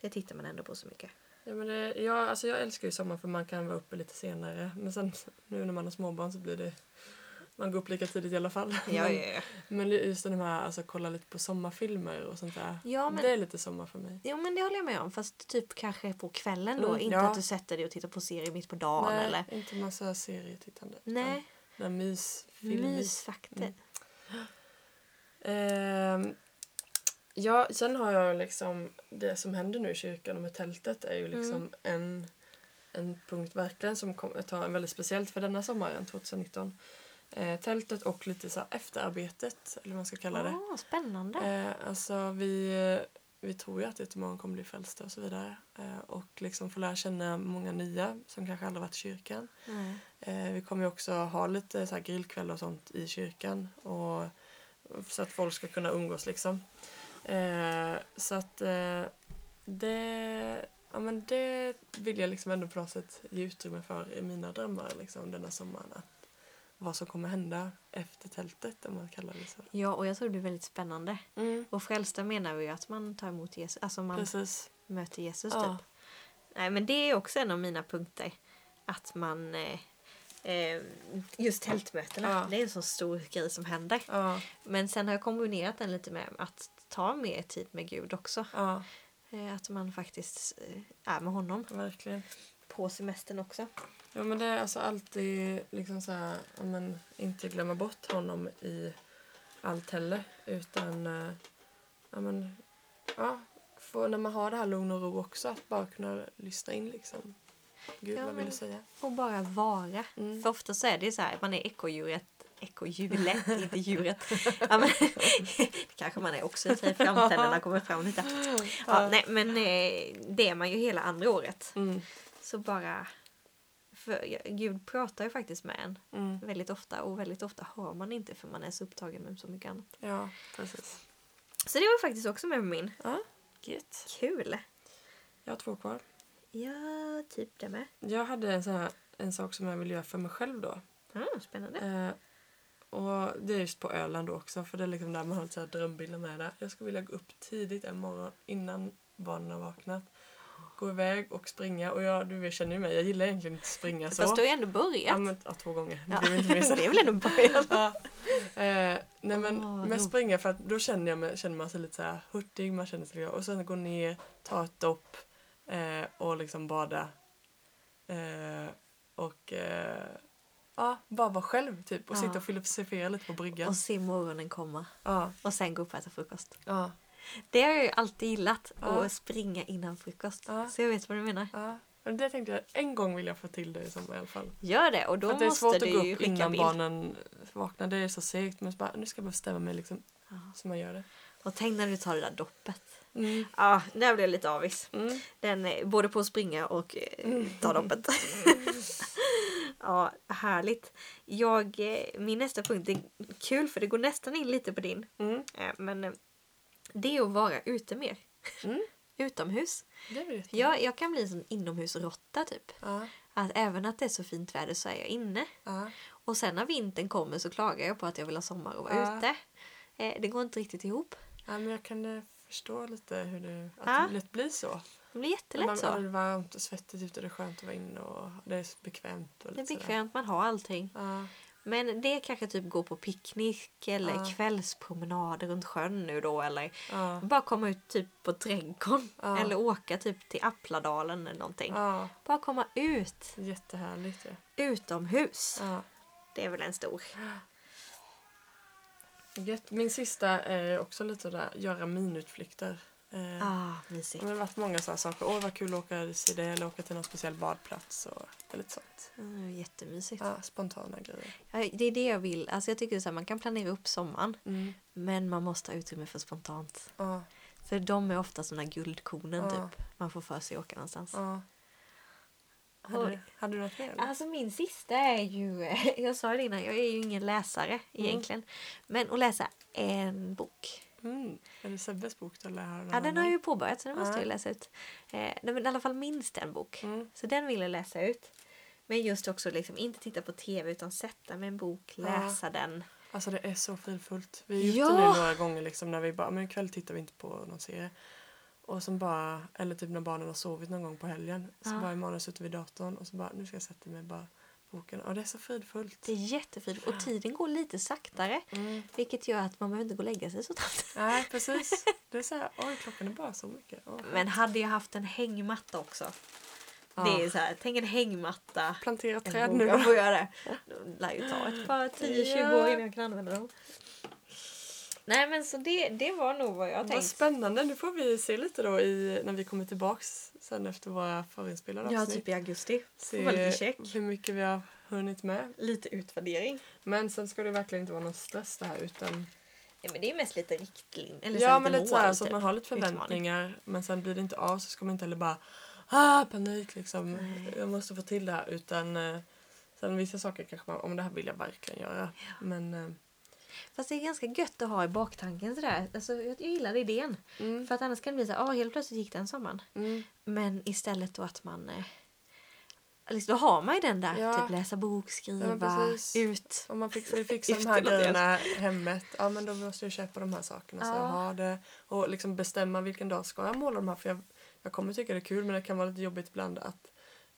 Det tittar man ändå på så mycket.
Ja, men det, ja, alltså jag älskar ju sommar för man kan vara uppe lite senare. Men sen nu när man har småbarn så blir det... Man går upp lika tidigt i alla fall. men,
ja.
men just den här, alltså kolla lite på sommarfilmer och sånt där.
Ja, men-
Det är lite sommar för mig.
Jo men det håller jag med om. Fast typ kanske på kvällen då.
Mm,
inte
ja.
att du sätter dig och tittar på serier mitt på dagen
Nej,
eller...
inte massa serietittande.
Nej,
Den mys,
mysfaktor.
Mm. Ehm, ja, sen har jag liksom det som händer nu i kyrkan och med tältet är ju liksom
Mm.
en, en punkt verkligen som kommer ta väldigt speciellt för denna sommaren 2019. Eh, tältet och lite så efterarbetet, eller vad man ska kalla det.
Åh, spännande.
Eh, alltså vi, vi tror ju att jättemånga kommer bli frälsta och så vidare. Eh, och liksom få lära känna många nya som kanske aldrig varit i kyrkan.
Nej.
Eh, vi kommer ju också ha lite så här grillkväll och sånt i kyrkan. Och, så att folk ska kunna umgås liksom. Eh, så att eh, det, ja, men det vill jag liksom ändå på något sätt ge utrymme för i mina drömmar liksom, denna sommaren. Att vad som kommer hända efter tältet om man kallar det så.
Ja, och jag tror det blir väldigt spännande.
Mm,
Och frälsta menar vi ju att man tar emot Jesus, alltså man
precis.
möter Jesus
Ja.
typ. Nej men det är också en av mina punkter. Att man, eh, eh, just tältmötena,
Ja.
det är en så stor grej som händer.
Ja,
Men sen har jag kombinerat den lite med att ta mer tid med Gud också. Eh, att man faktiskt eh, är med honom
verkligen.
på semestern också.
Ja men det är alltså alltid liksom så här, men inte glömma bort honom i allt heller utan eh, ja men ja, få, när man har det här lugn och ro också att bara kunna lyssna in liksom. Gud
Ja,
vad vill du säga?
Och bara vara.
Mm.
För ofta så är det ju så här, man är ekodjuret Ekodjuret, inte djuret. Ja, men, det kanske man är också i för sig, framtänderna kommer fram lite. Ja, nej, men eh, det är man ju hela andra året.
Mm,
Så bara... För Gud pratar ju faktiskt med en
mm,
väldigt ofta och väldigt ofta hör man inte för man är så upptagen med så mycket annat.
ja, precis.
Så det var faktiskt också med på min.
Ja, gött.
Kul!
Jag har två kvar.
Ja, typ det med.
Jag hade en, sån här, en sak som jag vill göra för mig själv då.
Ah, spännande.
Eh, och det är just på Öland då också för det är liksom där man har så här drömbilder med det. Jag skulle vilja gå upp tidigt en morgon innan barnen har vaknat. Gå iväg och springa och jag, du känner ju mig, jag gillar egentligen inte att springa så.
Fast du har ju ändå
ja,
börjat.
men, ja, två gånger. Det
Ja,
blev inte
det är väl ändå början.
ja. eh, nej men
Åh,
med springa för att då känner, jag mig, känner man sig lite så här hurtig, man känner sig och sen gå ner, ta ett dopp eh, och liksom bada. Eh, och eh, ja, bara vara själv typ och
Ja.
sitta och filosofera lite på bryggan.
Och se morgonen komma.
Ja,
Och sen gå upp och äta frukost.
ja,
Det har jag ju alltid gillat.
Ja.
Att springa innan frukost.
Ja.
Så jag vet vad du menar.
ja. Men det tänkte jag, en gång vill jag få till det i sommar i alla fall.
Gör det och då
För att det är
måste
svårt
du
att gå upp
skicka
innan
bild.
barnen vaknar. Det är så segt. Men så bara, nu ska jag bara bestämma mig liksom.
Ja.
Så man gör det.
Och tänk när du tar det där doppet.
Mm.
Ja, där blev jag lite avis.
Mm.
Den, eh, både på att springa och eh, ta doppet. ja, härligt. Jag, eh, min nästa punkt är kul för det går nästan in lite på din.
Mm.
Men det är att vara ute mer.
Mm.
Utomhus.
Det jag.
Jag, kan bli en sån inomhusrotta typ.
Ja,
Att även att det är så fint väder så är jag inne.
ja,
Och sen när vintern kommer så klagar jag på att jag vill ha sommar och vara
Ja.
ute. Eh, det går inte riktigt ihop.
ja, men jag kan eh, förstå lite hur det, att det lätt blir så.
Det blir jättelätt
Man,
så.
ja, det är varmt och svettigt ute, det är skönt att vara inne och det är bekvämt. Och
Det är
lite sådär.
bekvämt, man har allting. Men det kanske typ gå på picknick eller
Ja.
kvällspromenader runt sjön nu då eller
ja,
bara komma ut typ på trädgården
Ja.
eller åka typ till Appladalen eller någonting. Bara komma ut
Jättehärligt. Ja.
utomhus. Det är väl en stor.
Min sista är också lite där, göra minutflykter. Eh,
Ah, mysigt.
Det har varit många sådana saker. Åh, vad kul att åka det eller åka till någon speciell badplats och lite sånt.
Mm, jättemysigt.
Ja, spontana grejer.
Ja, det är det jag vill. Alltså jag tycker så här, man kan planera upp sommaren
Mm.
men man måste ha utrymme för spontant.
Ja,
För de är ofta såna guldkornen
Ja.
typ. Man får för sig att åka någonstans.
ja. Hade, du- hade du något mer? eller?
Alltså min sista är ju, jag sa det innan, jag är ju ingen läsare egentligen. Men att läsa en bok.
Mm. Är det Sebbes bok du har
Ja, den har ju påbörjat så den måste
Ja.
jag ju läsa ut. Eh, men i alla fall minst en bok.
Mm.
Så den vill jag läsa ut. Men just också liksom inte titta på tv utan sätta med en bok, läsa den.
Alltså det är så fridfullt. Vi har gjort
Ja.
det några gånger liksom när vi bara, men ikväll tittar vi inte på någon serie. Och som bara, eller typ när barnen har sovit någon gång på helgen. Så
Ja.
bara imorgon sitter vi vid datorn och så bara, nu ska jag sätta mig bara boken. Och det är så fridfullt.
Det är jättefint och tiden går lite saktare.
Mm.
Vilket gör att man behöver inte gå och lägga sig så tidigt.
Nej, precis. Det är så här, oj klockan är bara så mycket. Åh.
Men hade jag haft en hängmatta också.
Ja.
Det är så här, tänk en hängmatta.
Plantera träd nu.
Jag får göra. Det lär ju ta ett par 10-20
Ja.
år innan jag kan använda dem. Nej men så det, det var nog vad jag
Vad
tänkte.
spännande. Nu får vi se lite då i, när vi kommer tillbaks sen efter våra förinspelade
Ja,
avsnitt.
typ i augusti.
Se
Får vara lite check.
hur mycket vi har hunnit med.
Lite utvärdering.
Men sen ska det verkligen inte vara någon stress det här utan
Ja, men det är mest lite riktlinjer. Eller
ja,
så
men
lite
lite så, här, så att
typ.
man har lite
Utmaning.
förväntningar men sen blir det inte av så ska man inte heller bara ah, panik liksom.
Nej.
Jag måste få till det här utan eh, sen vissa saker kanske man, om det här vill jag verkligen göra. Men eh,
Fast det är ganska gött att ha i baktanken sådär. Alltså, jag gillar idén.
mm,
För att annars kan det bli så här, ah, helt plötsligt gick den sommaren.
mm,
Men istället då att man... Eh, liksom, då har man ju den där,
Ja.
typ läsa bok, skriva,
precis.
ut.
om man fick, vill fixa de här grejerna hemmet, ja men då måste jag köpa de här sakerna så
Ja.
jag har det. Och liksom bestämma vilken dag ska jag måla de här för jag, jag kommer tycka det är kul men det kan vara lite jobbigt ibland att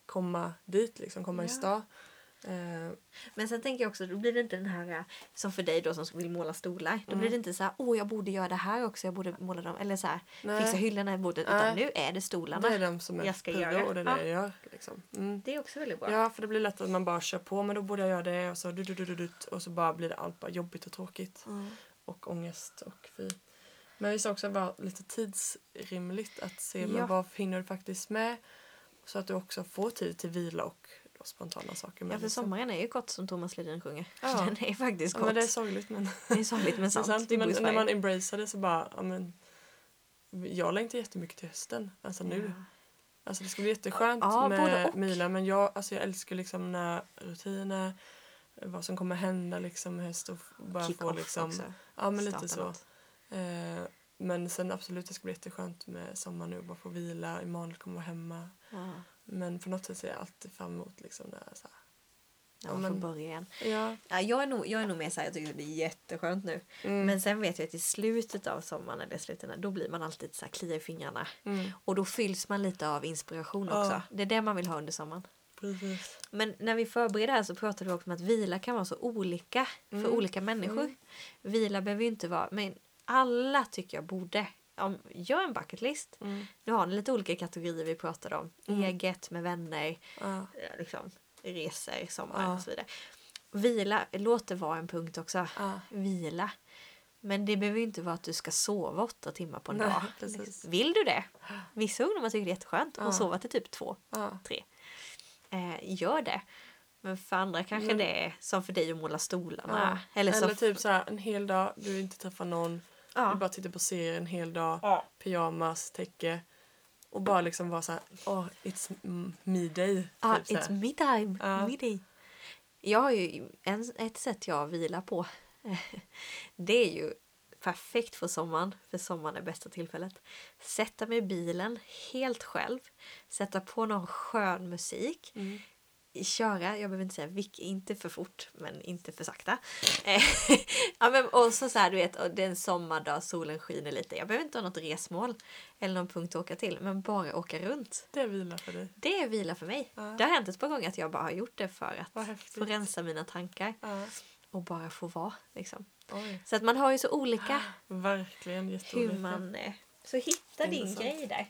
komma dit liksom, komma i
Ja.
stad. Eh,
Men sen tänker jag också, då blir det inte den här eh, som för dig då som vill måla stolar. Då
Mm.
blir det inte så här, åh jag borde göra det här också, jag borde måla dem. Eller så här,
nej.
fixa hyllorna i bordet.
Nej.
Utan nu är det stolarna.
Det är de som är
jag ska göra.
och det är
Ja.
jag gör. Liksom. Mm.
Det är också väldigt bra.
Ja, för det blir lätt att man bara kör på, men då borde jag göra det och så du, du, du, du, du, och så bara blir det allt bara jobbigt och tråkigt
Mm.
och ångest och fy. Men vi ska också vara lite tidsrimligt att se
Ja.
men vad hinner du faktiskt med så att du också får tid till vila och spontana saker.
Ja,
med,
för
liksom.
sommaren är ju kort som Thomas Ledin sjunger.
Ja.
Den är faktiskt
Ja,
kort.
men det är sorgligt men,
Det är sorgligt men sant.
sant. Men när man embracear det så bara, ja, men, jag längtar jättemycket till hösten, alltså nu.
Ja.
Alltså det ska bli jätteskönt
Ja,
med. Mila men jag, alltså jag älskar liksom när rutiner, vad som kommer hända liksom höst och bara
Kick
få liksom,
också.
ja men lite
Starta
så.
något.
Eh, men sen absolut det ska bli jätteskönt med sommar nu bara få vila, Emanuel kommer vara hemma.
Ja.
Men på något sätt ser jag alltid fram emot liksom när jag så här,
Ja,
Ja, men-
börja igen.
ja.
Ja, jag, är nog, jag är nog mer såhär, jag tycker det är jätteskönt nu.
Mm,
Men sen vet jag att i slutet av sommaren eller slutet, då blir man alltid så här klia i fingrarna.
mm,
Och då fylls man lite av inspiration
Ja.
också. Det är det man vill ha under sommaren.
precis.
Men när vi förbereder här så pratade vi också om att vila kan vara så olika för
Mm.
olika människor.
Mm.
Vila behöver ju inte vara, men alla tycker jag borde. Om, gör en bucketlist.
Mm,
Nu har ni lite olika kategorier vi pratade om.
Mm.
Eget, med vänner,
ja,
eh, liksom, resor, sommar
Ja.
och så vidare. Vila, låt det vara en punkt också.
Ja.
Vila. Men det behöver ju inte vara att du ska sova åtta timmar på en
Nej,
dag.
precis.
Vill du det? Vissa ungdomar tycker det är jätteskönt att sova till typ två, tre. Eh, gör det. Men för andra kanske
Men-
det är som för dig att måla stolarna. Eller,
Eller,
så
typ så här en hel dag, du inte träffar någon,
ja.
du bara tittar på serier en hel dag,
Ja.
pyjamas, täcke. Och bara liksom vara så här, åh, it's mm, me day.
Ja,
typ
it's
här.
me time.
Ja.
Me day. Jag har ju en, ett sätt jag vilar på. Det är ju perfekt för sommaren, för sommaren är bästa tillfället. Sätta mig i bilen helt själv, sätta på någon skön musik,
Mm.
Köra, jag behöver inte säga vilk, inte för fort men inte för sakta. Eh, ja, men, och så, så här, du vet, och det är en sommardag, solen skiner lite. Jag behöver inte ha något resmål eller någon punkt att åka till, men bara åka runt.
Det vilar för dig.
Det är vila för mig.
Ja.
Det har hänt ett par gånger att jag bara har gjort det för att få rensa mina tankar
Ja.
och bara få vara. Liksom.
Oj.
Så att man har ju så olika
Verkligen jätteolika.
hur man... eh, Så hitta din grej där.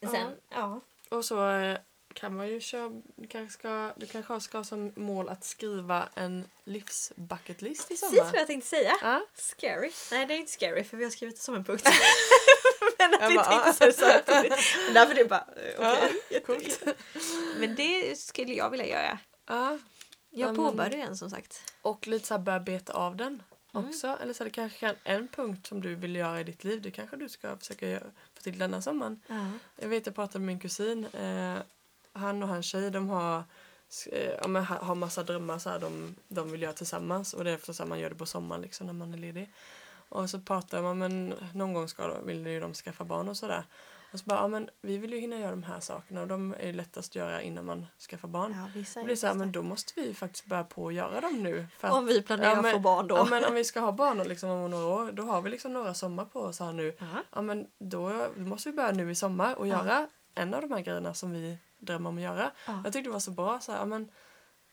Ja.
Sen, ja.
Och så eh, kan man ju köra, du kanske ska, du kanske ska ha som mål att skriva en livsbucketlist i
Precis
sommar.
vad jag tänkte säga.
Ja.
Scary. Nej, det är inte scary för vi har skrivit det som en punkt. Men att
Jag
vi
bara,
tänkte
ah.
säga det samtidigt. Därför det bara, eh, okej.
Ja, coolt.
Men det skulle jag vilja göra.
Ja.
Jag
Ja, men-
påbörjade en som sagt.
Och lite så här börja beta av den
Mm.
också. Eller så det kanske kan en punkt som du vill göra i ditt liv. Det kanske du ska försöka göra, få till denna sommaren.
Ja.
Jag vet, jag pratade med min kusin. Eh, han och hans tjej, de har, eh, ja, men ha- har massa drömmar så här, de, de vill göra tillsammans. Och det är eftersom man gör det på sommaren liksom, när man är ledig. Och så pratar man, men någon gång ska vill ju de skaffa barn och sådär. Och så bara, ja men vi vill ju hinna göra de här sakerna och de är ju lättast att göra innan man skaffar barn.
Ja, vissa
blir så här, men då måste vi faktiskt börja på att göra dem nu. För att,
Om vi planerar
Ja, men-
att få barn då.
ja, men om vi ska ha barn och liksom om några år, då har vi liksom några sommar på oss här nu.
Ja.
Ja men då, måste vi börja nu i sommar och göra en av de här grejerna som vi drömmer om att göra.
Ja.
Jag tyckte det var så bra. Så här, ja, men,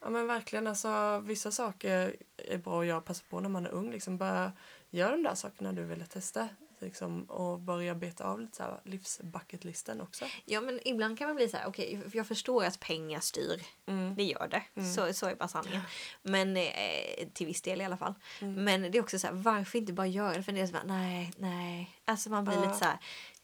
ja, men verkligen alltså vissa saker är bra att göra passa på när man är ung. Liksom bara gör de där sakerna du ville testa. Liksom, och börja beta av lite så här livsbucketlisten också.
Ja men ibland kan man bli så här, okej jag förstår att pengar styr.
Mm.
Det gör det.
Mm.
Så, så är bara sanningen. Men eh, till viss del i alla fall.
Mm.
Men det är också så här, varför inte bara göra det? För det är så bara, nej, nej. Alltså man blir
Ja.
lite så här,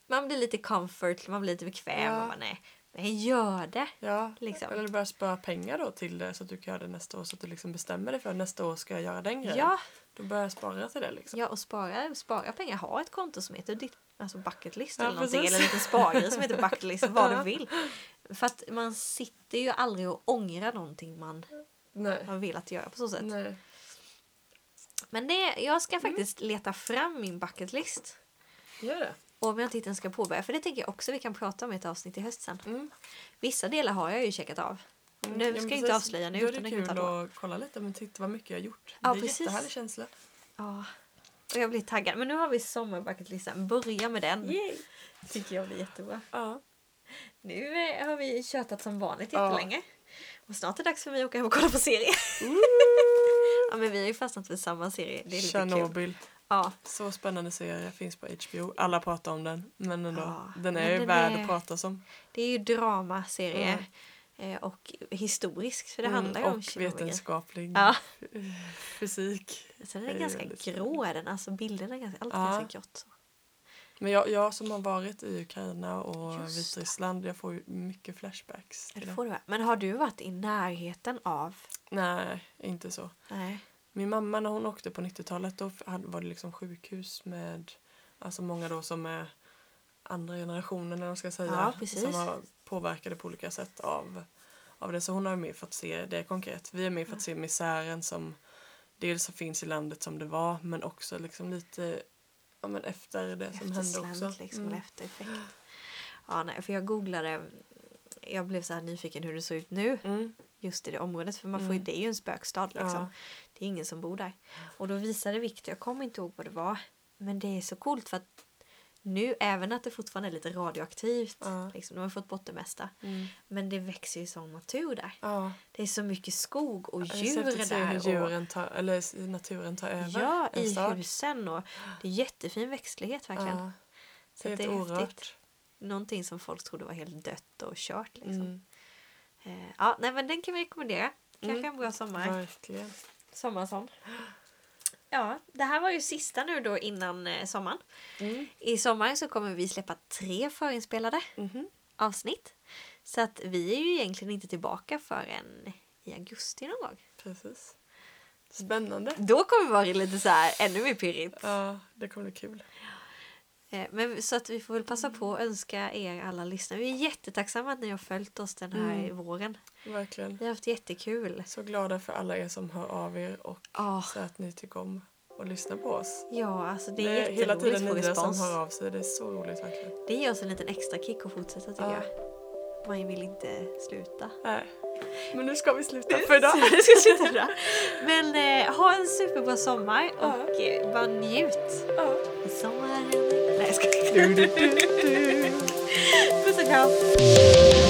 man blir lite comfort, man blir lite bekväm.
Ja.
Och bara, nej, men gör det.
Ja,
Liksom.
eller börja spara pengar då till det så att du kan göra det nästa år. Så att du liksom bestämmer dig för att nästa år ska jag göra den grejen.
Ja,
Då börjar jag spara till det liksom.
ja och spara, spara pengar. Ha ett konto som heter ditt alltså bucket list
Ja,
eller någonting.
precis.
Eller en liten spargrej som heter bucket list. Vad du vill. För att man sitter ju aldrig och ångrar någonting man
Nej.
har velat göra på så sätt.
Nej.
Men det, jag ska
Mm.
faktiskt leta fram min bucket list.
Gör det.
Om jag inte hittar den ska påbörja. För det tänker jag också vi kan prata om i ett avsnitt i höst sen.
Mm.
Vissa delar har jag ju checkat av.
Mm. Ja,
ska jag inte avslöja nu,
Då är det kul att kolla lite men titta vad mycket jag har gjort.
Ja,
det är
precis.
en jättehärlig känsla.
Ja. Och jag blir taggad. Men nu har vi sommarbucketlistan. Börja med den. Tycker jag blir jättebra.
Ja.
Nu eh, har vi tjötat som vanligt
Ja.
jättelänge. Och snart är det dags för mig att åka hem och kolla på serie.
Ooh.
ja men vi har ju fastnat för samma serie. Det är lite kul. Ja.
Så spännande serie. Finns på HBO. Alla pratar om den. Men ändå.
Ja,
Den är ju värd
är-
att prata om.
Det är ju dramaserie. Eh, och historisk. För det handlar ju om
Mm, och vetenskaplig
Ja.
fysik.
Sen är
Det
den
är
ganska
väldigt
grå är den. Alltså bilderna är ganska, allt
Ja.
ganska grått.
Men jag, jag som har varit i Ukraina och
Just det.
Vitryssland, jag får ju mycket flashbacks.
Det
det.
får du. vara. Men har du varit i närheten av...
Nej, inte så.
Nej.
Min mamma när hon åkte på 90-talet då var det liksom sjukhus med alltså många då som är andra generationen eller man ska säga.
Ja, precis.
Som var påverkade på olika sätt av, av det. Så hon har ju mer fått se det konkret. Vi har mer fått se misären som dels som finns i landet som det var men också liksom lite ja, men efter det som hände också.
liksom.
Mm.
Eftereffekt. Ja, nej, för jag googlade. Jag blev så här nyfiken hur det såg ut nu.
Mm.
Just i det området. För man får
Mm.
det är ju en spökstad liksom.
Ja.
Det är ingen som bor där. Och då visade Victor, jag kommer inte ihåg vad det var. Men det är så coolt för att nu, även att det fortfarande är lite radioaktivt.
Ja.
Liksom, de har fått bort det mesta.
Mm.
Men det växer ju sån natur där.
Ja.
Det är så mycket skog och djur
att se
där.
hur djuren tar, eller naturen tar över
ja, i
stad.
husen. Och det är jättefin växtlighet verkligen.
Ja.
Så det är
orört.
häftigt. Någonting som folk trodde var helt dött och kört. Liksom.
Mm.
Eh, ja, nej, men den kan vi rekommendera. Kanske en bra sommar.
Verkligen.
Sommarsång. Ja, det här var ju sista nu då innan eh, sommaren.
Mm.
I sommar så kommer vi släppa tre förinspelade
Mhm.
avsnitt. Så att vi är ju egentligen inte tillbaka förrän i augusti någon gång.
Precis. Spännande.
Då kommer det vara lite så här ännu mer pirrigt.
Ja, det kommer bli kul.
Eh, Men så att vi får väl passa på att önska er alla lyssnare. Vi är jättetacksamma att ni har följt oss den här
Mm.
våren.
Verkligen.
Vi har haft jättekul.
Så glada för alla er som hör av er och
Ja,
så att ni tycker om att lyssna på oss.
ja alltså det är
hela
jätteroligt
tiden
att få
nya som hör av sig. Det är så roligt verkligen.
Det ger oss en liten extra kick att fortsätta tycker
Ja.
jag. Man vill inte sluta.
Nej. Men nu ska vi sluta för idag.
Jag ska sluta där. Men eh, ha en superbra sommar
Ja.
och eh, bara njut.
Ja.
Sommaren. Nej jag ska